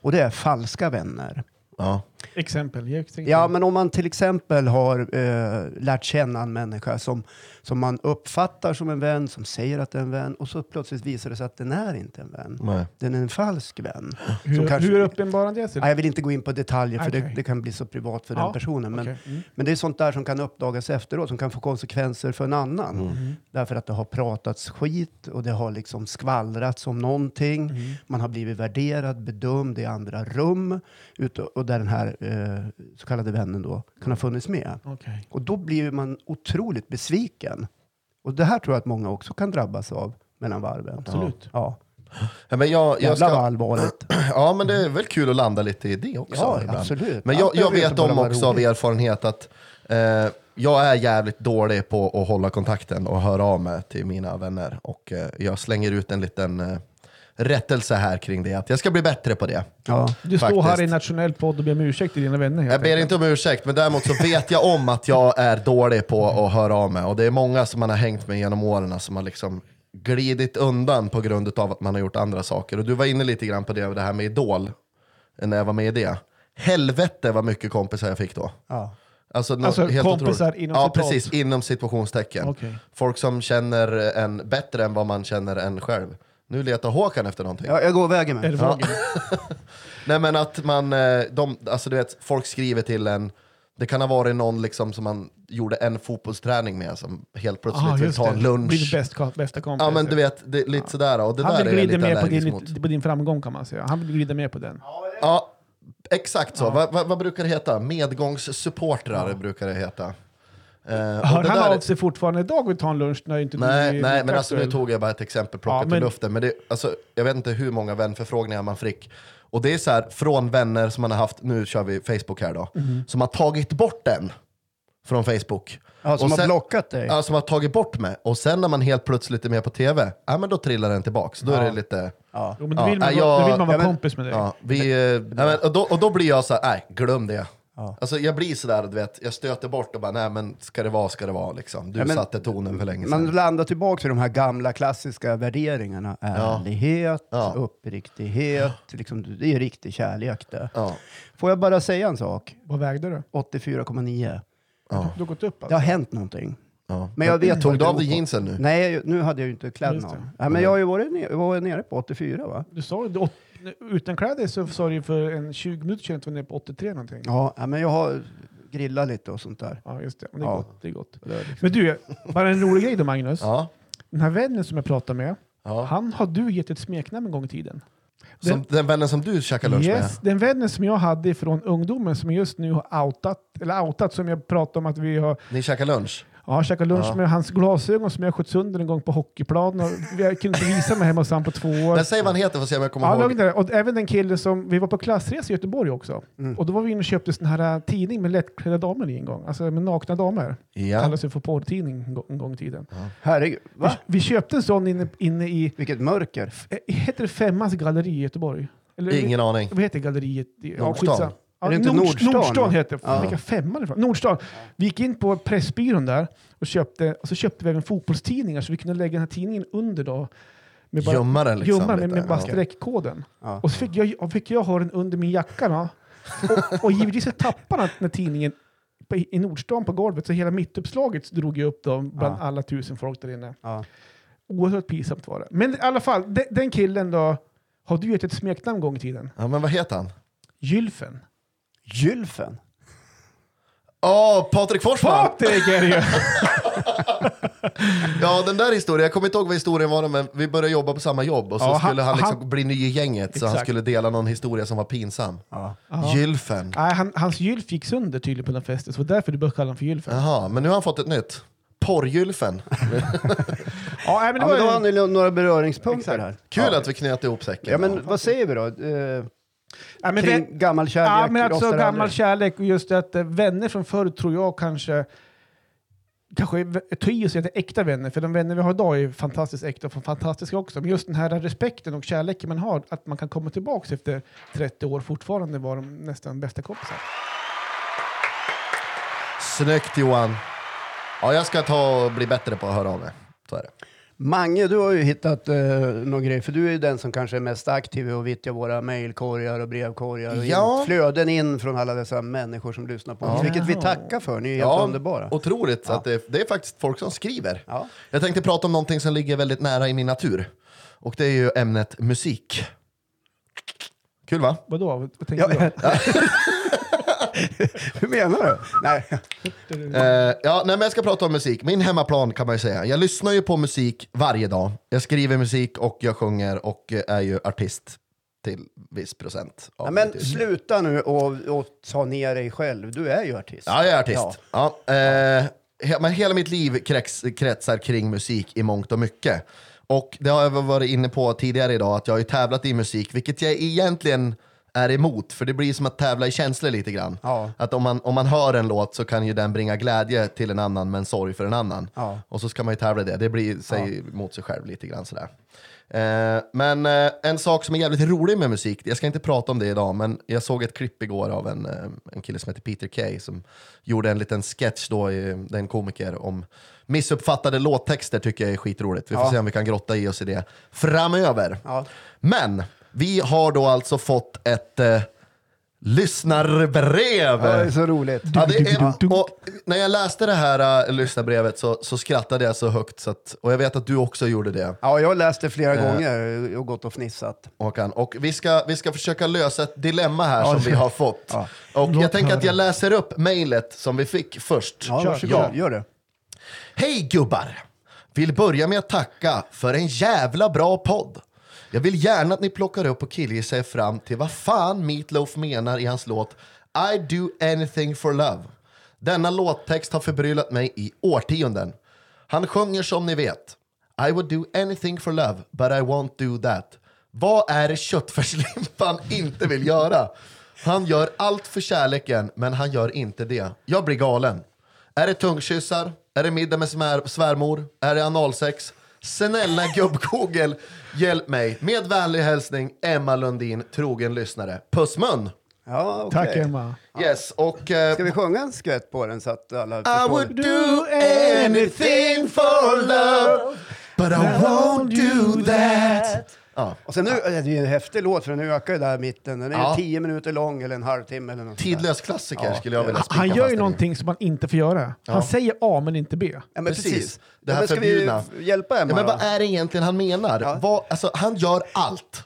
Och det är falska vänner. Ja. Exempel. Ja, men om man till exempel har eh, lärt känna en människa som, som man uppfattar som en vän, som säger att det är en vän, och så plötsligt visar det sig att den är inte en vän. Nej. Den är en falsk vän. hur, kanske- hur uppenbarar det sig? Nej, jag vill inte gå in på detaljer, för Okej. det, det kan bli så privat för Ja, den personen. Men, okej. Mm. men det är sånt där som kan uppdagas efteråt, som kan få konsekvenser för en annan. Mm. Därför att det har pratats skit och det har liksom skvallrats om någonting. Mm. Man har blivit värderad, bedömd i andra rum. Ut, och där den här eh, så kallade vännen då kan ha funnits med. Okej. Och då blir man otroligt besviken. Och det här tror jag att många också kan drabbas av mellan varven. Absolut. Ja. Ja, men jag, jag Jävlar vad ska, allvarligt. *clears throat* ja, men det är väl kul att landa lite i det också. Ja, ibland. absolut. Men jag, jag vet om också av roligt. erfarenhet att eh, jag är jävligt dålig på att hålla kontakten och höra av mig till mina vänner. Och eh, jag slänger ut en liten eh, rättelse här kring det, att jag ska bli bättre på det. Ja. Du står här i nationell podd och ber om ursäkt till dina vänner. helt Jag ber inte om ursäkt, men däremot så vet jag om att jag är dålig på att höra av mig. Och det är många som man har hängt med genom åren som har liksom glidit undan på grund av att man har gjort andra saker. Och du var inne lite grann på det, det här med Idol, när jag var med i det. Helvete vad mycket kompisar jag fick då. Ja. Alltså, nå- Alltså, helt kompisar otroligt. inom Ja, precis. Inom situationstecken. Okej. Folk som känner en bättre än vad man känner en själv. Nu letar Håkan efter någonting. Ja, jag går vägen Är med. det vågen? *laughs* Nej men att man, eh, de, alltså du vet, folk skriver till en, det kan ha varit någon liksom som man gjorde en fotbollsträning med som helt plötsligt Ah, vill ta en det. lunch. Blir bäst, bästa kompis. Ja men du vet, det, är lite sådär. Och det han där vill glida lite med på din, på din framgång kan man säga. Han vill glida med på den. Ja, exakt så. Vad, vad, vad brukar det heta? Medgångssupportrar brukar det heta. Och Hör det han där- av sig fortfarande idag och vill ta en lunch när inte Nej, nej men alltså nu tog jag bara ett exempel plockat Ja, men- ur luften. Men det, alltså, jag vet inte hur många vänförfrågningar man fick. Och det är så här, från vänner som man har haft, nu kör vi Facebook här då, Mhm. som har tagit bort den från Facebook. Ja, som Och har sen- blockat dig. Ja, som har tagit bort mig. Och sen när man helt plötsligt är med på tv, ja men då trillar den tillbaks. Då är det lite... Ja. Jo, men då Ja, vill man, nej, vara- då jag- vill man vara ja, men- kompis med dig. Ja, vi, eh, ja, men, och, då, och då blir jag så här, nej, glöm det. Ja. Alltså jag blir sådär, du vet, jag stöter bort och bara, nej men ska det vara, ska det vara liksom. Du Ja, men- satte tonen för länge Man sedan. landar tillbaka till de här gamla klassiska värderingarna. Ärlighet, Ja. uppriktighet, liksom, det är riktig kärlek det. Ja. Får jag bara säga en sak? Vad vägde du? 84,9. Ja. Du har gått upp Det alltså? har hänt någonting. Ja. Men jag vet Tog det du av dig jeansen nu? Nej, nu hade jag ju inte kläderna det. av. Ja, men jag har ju varit nere, var nere på 84 va? Du sa ju, du åt- utan kläder så sa du för en 20 minuter sedan att du var nere på 83 någonting. Ja, men jag har grillat lite och sånt där. Ja, just det. Men det är Ja. gott. Det är gott. Men du, bara en rolig grej då Magnus. Ja. Den här vännen som jag pratade med, ja. han har du gett ett smeknamn en gång i tiden. Som den vännen som du käkar lunch Yes, den vännen som jag hade från ungdomen som just nu har outat, eller outat som jag pratade om att vi har med. Ni käkar lunch? Ja, käkat lunch Ja. med hans glasögon som jag sköt sönder en gång på hockeyplan. Och jag kunde inte visa mig hemma hos honom på två år. Men säg vad han heter för att se om jag kommer Ja, ihåg. och även den killen som, vi var på klassresa i Göteborg också. Mm. Och då var vi inne och köpte sån här äh, tidning med lättklädda damer i en gång. Alltså med nakna damer. Ja. Kallas ju för porrtidning en gång, en gång i tiden. Herregud, va? Vi, vi köpte en sån inne, inne i, Vilket mörker. heter det Femmans galleri i Göteborg? Eller, Ingen aning. Vad heter galleriet? Ja, Nordstan. Ja, det Nord- Nordstan, Nordstan heter det. Ja. Vilka femman ifrån? Nordstan. Vi gick in på Pressbyrån där och köpte, och så köpte vi även fotbollstidningar så vi kunde lägga den här tidningen under då. Med Gömma den liksom gömma den med, med bara streckkoden. Ja. Och så fick jag, och fick jag ha den under min jacka. Då. Och, och givetvis så tappade den här tidningen på, i Nordstan på golvet så hela mittuppslaget drog jag upp då bland Ja. alla tusen folk där inne. Ja. Oerhört pinsamt var det. Men i alla fall, de, den killen då, har du gett ett smeknamn en gång i tiden? Ja, men vad heter han? Gylfen. Gylfen? Åh, Patrik Forsman! Patrik är det ju! *laughs* Ja, den där historien, jag kommer inte ihåg vad historien var, men vi började jobba på samma jobb och så Ja, han- skulle han, liksom han- bli ny i gänget, så han Exakt. skulle dela någon historia som var pinsam. Ja. Ja. Gylfen. Nej, han, hans gylf gick sönder tydligen på den festen, så det var därför du började kalla honom för Gylfen. Jaha, men nu har han fått ett nytt. Porrgylfen. *laughs* Ja, men det Ja, men var då ju- har ni några beröringspunkter Exakt. här. Kul ja. att vi knöt ihop säcken. Ja, men vad säger vi då? Eh, Ja, men kring vän- gammal kärlek? Ja, men alltså gammal aldrig. kärlek och just att eh, vänner från förr tror jag kanske Kanske tar i och säger att det är äkta vänner, för de vänner vi har idag är fantastiskt äkta och fantastiska också. Men just den här respekten och kärleken man har, att man kan komma tillbaka efter 30 år fortfarande vara de nästan bästa kompisar. Snyggt Johan. Ja, jag ska ta och bli bättre på att höra av mig. Så är det. Mange, du har ju hittat eh, någon grej, för du är ju den som kanske är mest aktiv i att vittja våra mejlkorgar och brevkorgar och Ja. in, flöden in från alla dessa människor som lyssnar på oss. Ja. Vilket vi tackar för, ni är helt underbara. Otroligt, Ja. att det, det är faktiskt folk som skriver. Ja. Jag tänkte prata om någonting som ligger väldigt nära i min natur. Och det är ju ämnet musik. Kul va? Vadå? Vad tänkte Ja, du? *laughs* *laughs* Hur menar du? Nej. Eh, ja, nej, men jag ska prata om musik. Min hemmaplan kan man ju säga. Jag lyssnar ju på musik varje dag. Jag skriver musik och jag sjunger och är ju artist till viss procent. av Ja, men mitt yrke. sluta nu och, och ta ner dig själv. Du är ju artist. Ja, jag är artist. Ja. eh, he- men hela mitt liv krets, kretsar kring musik i mångt och mycket. Och det har jag väl varit inne på tidigare idag, att jag har ju tävlat i musik, vilket jag egentligen är emot, för det blir som att tävla i känslor lite grann. Ja. Att om man, om man hör en låt så kan ju den bringa glädje till en annan men sorg för en annan. Ja. Och så ska man ju tävla i det, det blir sig mot sig själv lite grann sådär. Eh, men eh, en sak som är jävligt rolig med musik, jag ska inte prata om det idag, men jag såg ett klipp igår av en, eh, en kille som heter Peter Kay som gjorde en liten sketch då, i, det är en komiker, om missuppfattade låttexter tycker jag är skitroligt. Vi får Ja. se om vi kan grotta i oss i det framöver. Ja. Men vi har då alltså fått ett eh, lyssnarbrev. Ja, det är så roligt. Ja, det är, och när jag läste det här uh, lyssnarbrevet så, så skrattade jag så högt, så att, och jag vet att du också gjorde det Ja, jag har läst det flera Eh. gånger och gått och fnissat. Håkan. Och vi ska, vi ska försöka lösa ett dilemma här som vi har fått. Ja. Och Låt jag tänker att jag läser upp mejlet som vi fick först. Ja, varsågod, Ja. gör det. Hej gubbar! Vill börja med att tacka för en jävla bra podd. Jag vill gärna att ni plockar upp och killgissar er fram till vad fan Meatloaf menar i hans låt I do anything for love. Denna låttext har förbryllat mig i årtionden. Han sjunger som ni vet. I would do anything for love, but I won't do that. Vad är det köttfärslimpan *laughs* inte vill göra? Han gör allt för kärleken, men han gör inte det. Jag blir galen. Är det tungkyssar? Är det middag med svärmor? Är det analsex? Snälla gubb-Google, hjälp mig. Med vänlig hälsning Emma Lundin, trogen lyssnare. Pussmun! Ja, okej. Tack Emma. Yes, och... eh, Ska vi sjunga en skvätt på den så att alla I would do anything for love But I won't do that ja. Och sen nu, det är ju en häftig låt för den ökar ju där i mitten. Den är Ja. ju tio minuter lång eller en halvtimme eller något. Tidlös klassiker Ja. skulle jag vilja spika Han gör ju någonting som man inte får göra. Han säger A men inte B. Ja, men Precis. precis. Det här ja, men ska förbjudna. vi hjälpa Emma Ja, men då? vad är det egentligen han menar? Ja. Vad, alltså, han gör allt,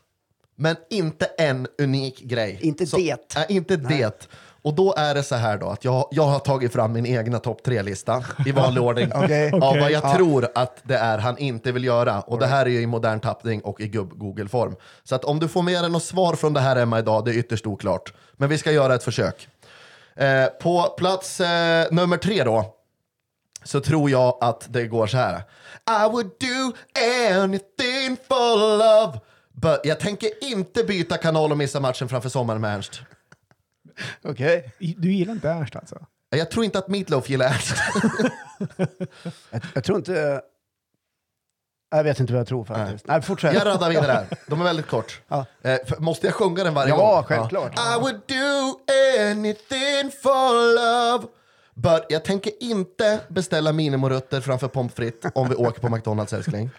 men inte en unik grej. Inte det. Nej, inte det. Och då är det så här då, att jag, jag har tagit fram min egna topp tre-lista i vanlig *laughs* ordning. Okej. Av vad jag Ja. tror att det är han inte vill göra. Och det här är ju i modern tappning och i gubb-Google-form. Så att om du får med dig något svar från det här Emma idag, det är ytterst oklart. Men vi ska göra ett försök. Eh, på plats eh, nummer tre då, så tror jag att det går så här. I would do anything for love. But jag tänker inte byta kanal och missa matchen framför sommaren med Ernst. *laughs* Okej. Du gillar inte Ernst alltså? Jag tror inte att Meatloaf gillar Ernst. *laughs* Jag, jag tror inte... Jag vet inte vad jag tror faktiskt. Nej, fortsätt. Jag raddar vidare här. De är väldigt kort. Ja. Eh, för- måste jag sjunga den varje Ja, gång? självklart. I would do anything for love. But jag tänker inte beställa minimorötter framför pommes frites om vi åker på McDonalds älskling.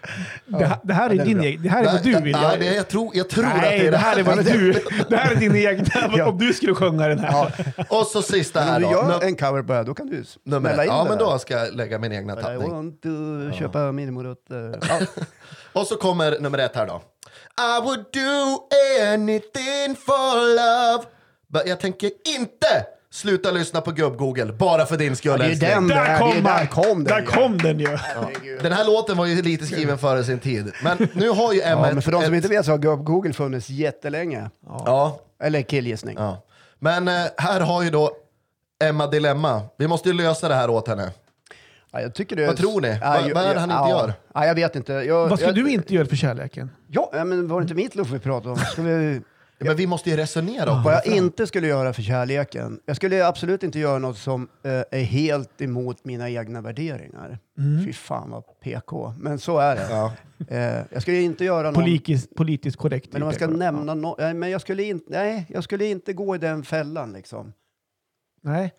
Det, här- det här är är din bra. egen, det här är vad du vill. Nej, det, jag, tror, jag tror att det Nej, är det här är vad du... Det här är din egen. *laughs* Ja. Om du skulle sjunga den här. Och så sista här om du då. gör en cover på det då kan du smälla in Ja, det men då ska jag lägga min egna I tappning. want to köpa minimorötter. *laughs* Ja. Och så kommer nummer ett här då. I would do anything for love. Men jag tänker inte sluta lyssna på gubb-Google bara för din skull det är den. Det Där är- kom, där kom den, Där ja. kom den ju. Den här låten var ju lite skriven före sin tid. Men nu har ju Emma Ja, ett- men för de som ett- inte vet så har Gubb- Google funnits jättelänge. Ja, Eller killgissning. ja. Men eh, här har ju då Emma dilemma. Vi måste ju lösa det här åt henne. Ja, jag tycker det Vad tror ni? Ja, Vad- jag- vad är det han inte ja. gör? Ja, jag vet inte. Jag, Vad ska jag, du inte göra för kärleken? Ja, men var det inte Meatloaf vi pratade om? Ska vi, Ja, men vi måste ju resonera om vad jag inte skulle göra för kärleken? Jag skulle absolut inte göra något som eh, är helt emot mina egna värderingar. Fy fan vad PK. Men så är det. Ja. Eh, jag skulle inte göra någon... Politiskt, politiskt korrekt. Men om typ. ska nämna något... Nej, men jag skulle, inte, nej, jag skulle inte gå i den fällan liksom. Nej.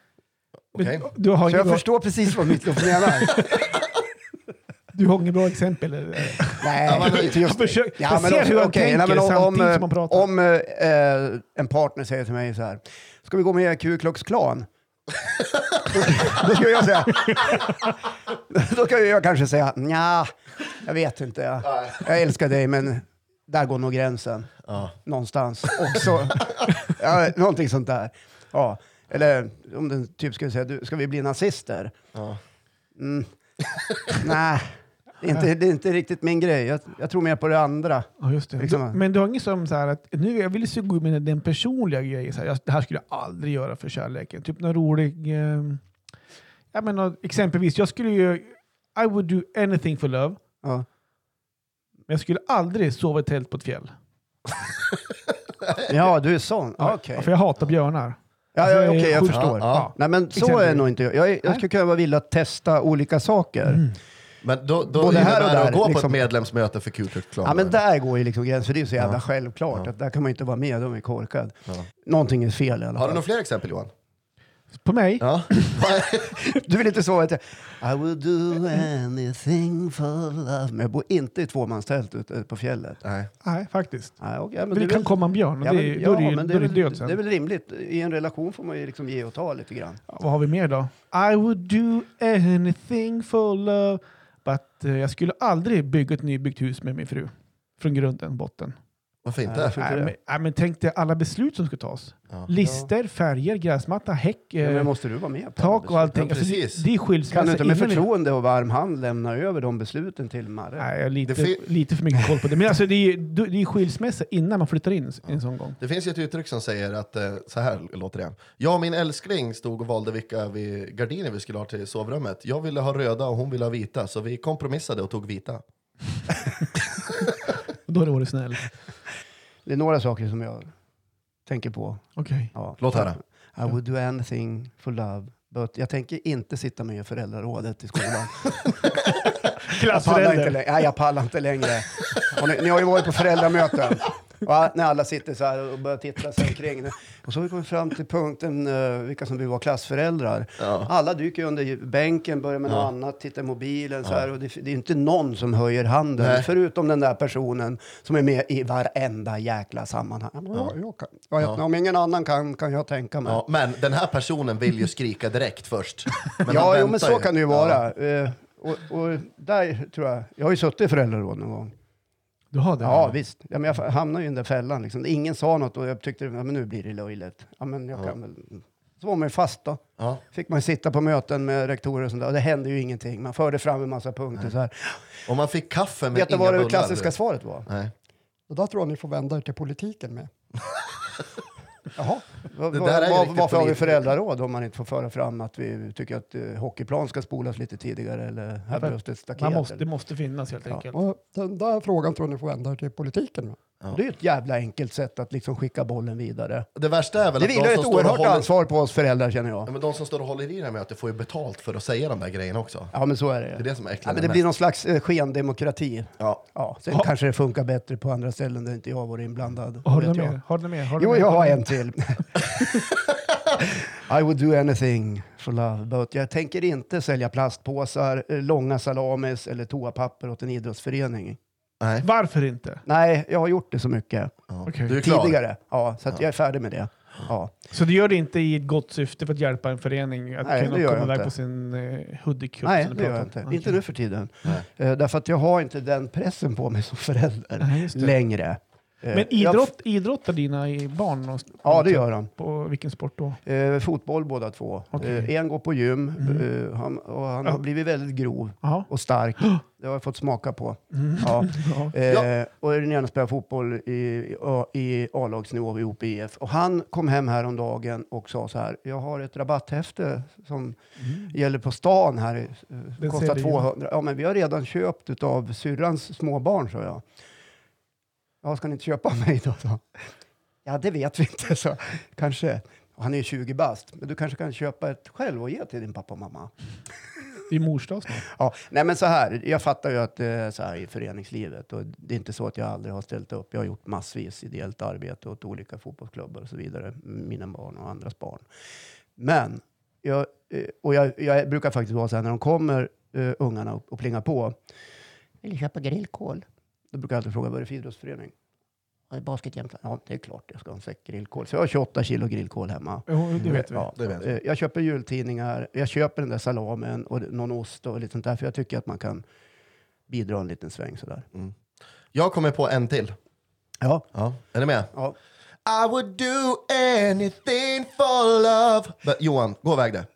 Du har Så jag bra, förstår precis vad Meatloaf menar. *laughs* du har inget bra exempel? Eller? Nej, inte just Jag försöker- jag men ser om- hur han okej, tänker nej, om, samtidigt om, som han pratar. Om eh, en partner säger till mig så här, ska vi gå med i Ku Klux Klan? *laughs* då ska jag säga, *laughs* då ska jag kanske säga, nja, jag vet inte. Jag, jag älskar dig, men där går nog gränsen. Ja. Någonstans. Också, ja, någonting sånt där. Ja. Eller om den typ skulle säga, du, ska vi bli nazister? Ja. Mm. Nej, det är, inte, det är inte riktigt min grej. Jag, jag tror mer på det andra. Ja, just det. Liksom. Du, men du har inget som så här att nu jag vill gå med den personliga grejen. Så här, jag, det här skulle jag aldrig göra för kärleken. Typ någon rolig... Eh, jag menar, exempelvis, jag skulle ju... I would do anything for love. Ja. Men jag skulle aldrig sova i tält på ett fjäll. *laughs* Ja, du är sån. Ja. Ja, För jag hatar björnar. Ja, Alltså, ja, jag okej, jag sjukt- förstår. Ja, ja. Nej, men så är nog inte jag. Jag, är, jag skulle kunna vara villig att testa olika saker. Men då, då Både här och det att där, gå på liksom. ett medlemsmöte för Klan. Ja, men där går ju liksom gränsen. För det är ju så jävla Ja. självklart. Ja. Att där kan man inte vara med, då är man korkad. Ja. Någonting är fel i alla Har du fall. några fler exempel Johan? På mig? Ja. *laughs* Du vill inte sova? I would do anything for love. Men jag bor inte i tvåmanstält ute på fjället. Nej. Nej, faktiskt. Nej, okej, men Men det kan väl- komma en björn och Ja, det, ja, då är det, ju- men då är det väl- död sen. Det är väl rimligt. I en relation får man ju liksom ge och ta lite grann. Ja, vad har vi mer då? I would do anything for love att eh, jag skulle aldrig bygga ett nybyggt hus med min fru. Från grunden, botten. Varför inte? varför inte Nej, det? men, nej, men tänk dig alla beslut som ska tas. Ja. Lister, färger, gräsmatta, häck, Ja, eh, men måste du vara med på alla tak beslut? och allting. Ja, Alltså, det, precis. det är skilsmässa Kan du inte med innan förtroende och varm hand lämna över de besluten till Marre? Nej, jag har lite, Det lite för mycket koll på det. Men alltså, det är, det är skilsmässa innan man flyttar in en sån gång. Det finns ju ett uttryck som säger att, eh, så här låter det. Jag och min älskling stod och valde vilka vi, gardiner vi skulle ha till sovrummet. Jag ville ha röda och hon ville ha vita, så vi kompromissade och tog vita. *laughs* Då har du varit snäll. Det är några saker som jag tänker på. Okej. Ja. Låt höra. I would do anything for love. But jag tänker inte sitta med i föräldrarådet i skolan. *laughs* Jag pallar inte, längre. Nej, jag pallar inte längre. Ni, ni har ju varit på föräldramöten. Va? När alla sitter så här och börjar titta sig omkring. Och så har vi kommit fram till punkten uh, vilka som vill vara klassföräldrar. Ja. Alla dyker under bänken, börjar med något Ja. annat, tittar i mobilen. Så här, och det, det är inte någon som höjer handen, Nej. förutom den där personen som är med i varenda jäkla sammanhang. Ja. Jag kan, ja, jag- Ja. Om ingen annan kan, kan jag tänka mig. Ja, men den här personen vill ju skrika direkt först. Men ja, jo, men så ju. kan det ju Ja. vara. Eh, och, och där tror jag, jag har ju suttit i föräldraråd någon gång. Du har det? Ja, visst. Ja, men jag hamnade ju i den där fällan. Liksom. Ingen sa något och jag tyckte ja, men nu blir det löjligt. Ja, men jag Ja. kan väl... Så var man ju fast då. Ja. Fick man sitta på möten med rektorer och sånt där. Och det hände ju ingenting. Man förde fram en massa punkter så här. Och man fick kaffe men Vet du inga vad det bullar. klassiska du. svaret var? Nej. Och där tror jag ni får vända er till politiken med. *laughs* Jaha, vad, riktigt varför har vi föräldraråd om man inte får föra fram att vi tycker att uh, hockeyplan ska spolas lite tidigare eller här behövs det ett staket? Måste, det måste finnas helt Ja. enkelt. Och den där frågan tror jag ni får vända er till politiken. Ja. Det är ett jävla enkelt sätt att liksom skicka bollen vidare. Det värsta är väl Det att de ett som, står oerhört håller, ansvar på oss föräldrar känner jag. ja, men de som står och håller i det här mötet får ju betalt för att säga de där grejerna också. Ja, men så är det. Det är det som är ja, men det blir någon slags eh, skendemokrati. ja. Ja, sen Ja. kanske det funkar bättre på andra ställen där inte jag varit inblandad. Har du mer? Har du mer? Har du Jo, något jag har en till. *laughs* I would do anything for love, but jag tänker inte sälja plastpåsar, eh, långa salamis eller toapapper åt en idrottsförening. Nej. Varför inte? Nej, jag har gjort det så mycket Ja. Okej. Du är klar. tidigare. Ja, så att Ja. jag är färdig med det. Ja. Så du gör det inte i ett gott syfte för att hjälpa en förening att Nej, det kunna gör komma iväg inte. på sin eh, hoodie-cup? Nej, som du det gör pratar jag om? inte. Okej. Inte nu för tiden. Nej. Eh, därför att jag har inte den pressen på mig som förälder Nej, just det. längre. Eh, Men idrott, idrottar dina i barn? Jag, ja, det gör de. På vilken sport då? Eh, fotboll båda två. Okej. Eh, en går på gym Mm. eh, han, och han Ja. har blivit väldigt grov Jaha. och stark. *gasps* Det har jag fått smaka på. Mm. Ja. *laughs* Ja. Eh, Och den ena spelar fotboll i, i, i A-lagsnivå vid OPIF. Och han kom hem häromdagen och sa så här. Jag har ett rabatthäfte som gäller på stan här. eh, Den kostar säljer ju. 200. Ja, men vi har redan köpt av syrrans småbarn, sa jag. Ja, ska ni inte köpa *laughs* mig då? Så. Ja, det vet vi inte, så kanske. Han är ju 20 bast, men du kanske kan köpa ett själv och ge till din pappa och mamma. *laughs* Det är mors dag snart. Ja, nej men så här, jag fattar ju att det är så här i föreningslivet och det är inte så att jag aldrig har ställt upp. Jag har gjort massvis ideellt arbete åt olika fotbollsklubbar och så vidare, mina barn och andras barn. Men, jag, eh, och jag, jag brukar faktiskt vara så här när de kommer, uh, ungarna, och, och plingar på. Vill du köpa grillkol? Då brukar jag alltid fråga, vad är det för idrottsförening? Ja, Basket Jämtland. Ja, det är klart jag ska ha en säck grillkol. Så jag har 28 kilo grillkol hemma. Jo, det vet vi. Ja, Det vet vi. eh, jag köper jultidningar, jag köper den där salamen och någon ost och lite sånt där, för jag tycker att man kan bidra en liten sväng sådär. Jag kommer på en till. Ja. Ja. Är ni med? ja. I would do anything for love. Men, Johan, gå iväg det.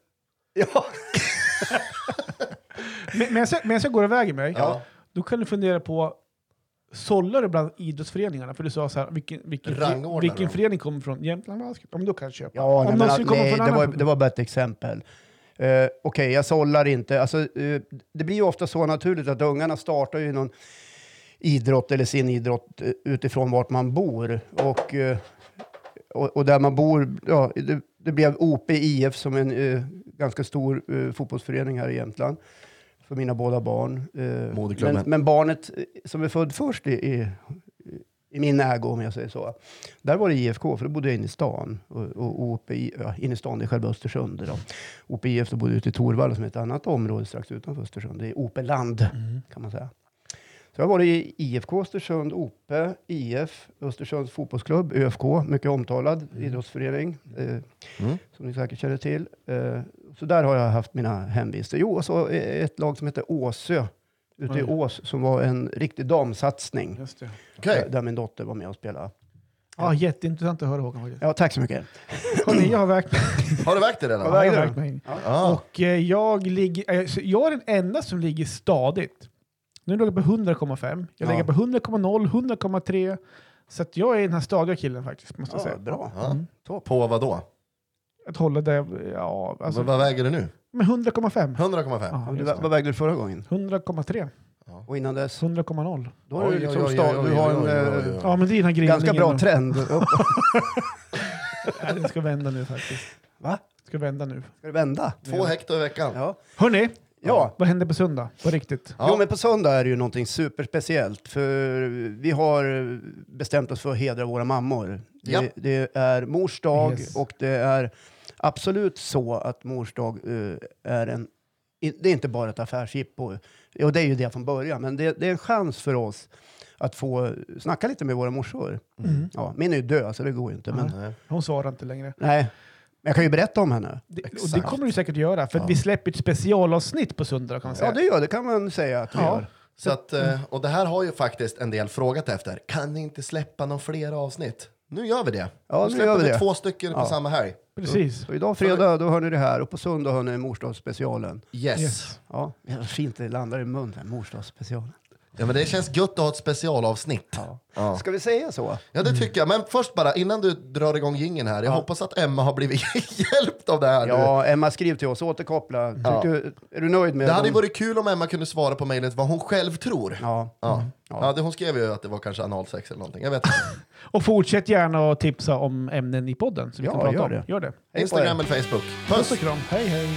ja. *laughs* *laughs* Men, men, jag, men jag går iväg i mig. Ja. Då kan du fundera på, sållar du bland idrottsföreningarna? För du sa så här, vilken, vilken, Rangordnar vilken förening kommer från Jämtland Basket? Ja, men då kan jag köpa. Ja, Om nej, någon men, skulle komma nej det, var, det var bara ett exempel. Uh, Okej, jag sållar inte. Alltså, eh, det blir ju ofta så naturligt att ungarna startar ju någon idrott eller sin idrott eh, utifrån vart man bor. Och och, och där man bor, ja, det, det blev OP IF som en ganska stor fotbollsförening här i Jämtland för mina båda barn. Eh, men, men barnet eh, som är född först i, i, i min ägo, om jag säger så, där var det IFK, för då bodde jag inne i stan. Och, och OP, I- ja, inne i stan, det är själva Östersund. Då. OP IF då bodde ute i Torvalla som är ett annat område strax utanför Östersund. Det är OP Land, kan man säga. Så jag varit i IFK Östersund, OP, IF, Östersunds fotbollsklubb, ÖFK, mycket omtalad idrottsförening, eh, Mm. som ni säkert känner till. Eh, så där har jag haft mina hemvister. Jo, och så ett lag som heter Åsö, ute i Oj. Ås, som var en riktig damsatsning. Just det. Okej. Där, min dotter var med och spelade. Ja, jätteintressant att höra Håkan. Ja, tack så mycket. Hörrni, jag har vägt *laughs* Har du vägt det redan? Ja, jag har vägt mig in. Ja. Och eh, jag, ligger, eh, jag är den enda som ligger stadigt. Nu låg jag på 100,5. Jag Ja. ligger på 100,0, 100,3. Så att jag är den här stadiga killen faktiskt, måste jag Ja, säga. bra. Ja. Topp. På vad då? Att hålla det, ja, alltså, vad, vad väger du nu? med 100,5. 100,5? Ja, det. vad vägde du förra gången? 100,3. Och innan dess? 100,0 Då har du liksom oj, oj, oj, du har en eh. Ja, men det är den här grillningen. ganska bra nu. trend. *laughs* den ska vända nu faktiskt. Va? Ska vända nu. Ska det vända? Två hekto i veckan. Ja. Hörni, ja. vad händer på söndag? På riktigt? Ja. Jo, men på söndag är det ju någonting superspeciellt. För vi har bestämt oss för att hedra våra mammor. Det, Ja. det är mors dag Yes. och det är absolut så att mors dag eh, är en... Det är inte bara ett affärsjippo. Och det är ju det från början. Men det, det är en chans för oss att få snacka lite med våra morsor. Mm. Ja, min är ju död, så det går ju inte. Men. Hon svarar inte längre. nej. Jag kan ju berätta om henne. Det, och det kommer du säkert göra, för att vi släpper ett specialavsnitt på söndag kan man säga. Ja, det gör det kan man säga att vi Ja. gör. Så att, eh, och det här har ju faktiskt en del frågat efter. Kan ni inte släppa någon fler avsnitt? Nu gör vi det. Ja, nu nu släpper gör vi det. två stycken på Ja. samma helg. Precis. Så idag fredag, då hör ni det här. Och på söndag hör ni morsdagsspecialen. Yes. Yes. Ja, fint det landar i munnen, morsdagsspecialen. Ja, men det känns gött att ha ett specialavsnitt. Ja. Ja. Ska vi säga så? Ja, det tycker jag. Men först bara, innan du drar igång gingen här. Jag Ja. hoppas att Emma har blivit *laughs* hjälpt av det här nu. Ja, Emma skriv till oss, återkoppla. Ja. Tycker, är du nöjd med Det hade ju dem? varit kul om Emma kunde svara på mejlet vad hon själv tror. Ja. Ja. Ja. Ja. det, hon skrev ju att det var kanske analsex eller någonting. Jag vet inte. *laughs* Och fortsätt gärna att tipsa om ämnen i podden. Så vi Ja, kan prata gör om. det. Gör det. Hej. Instagram eller Facebook. Puss Puss! och kram. Hej hej.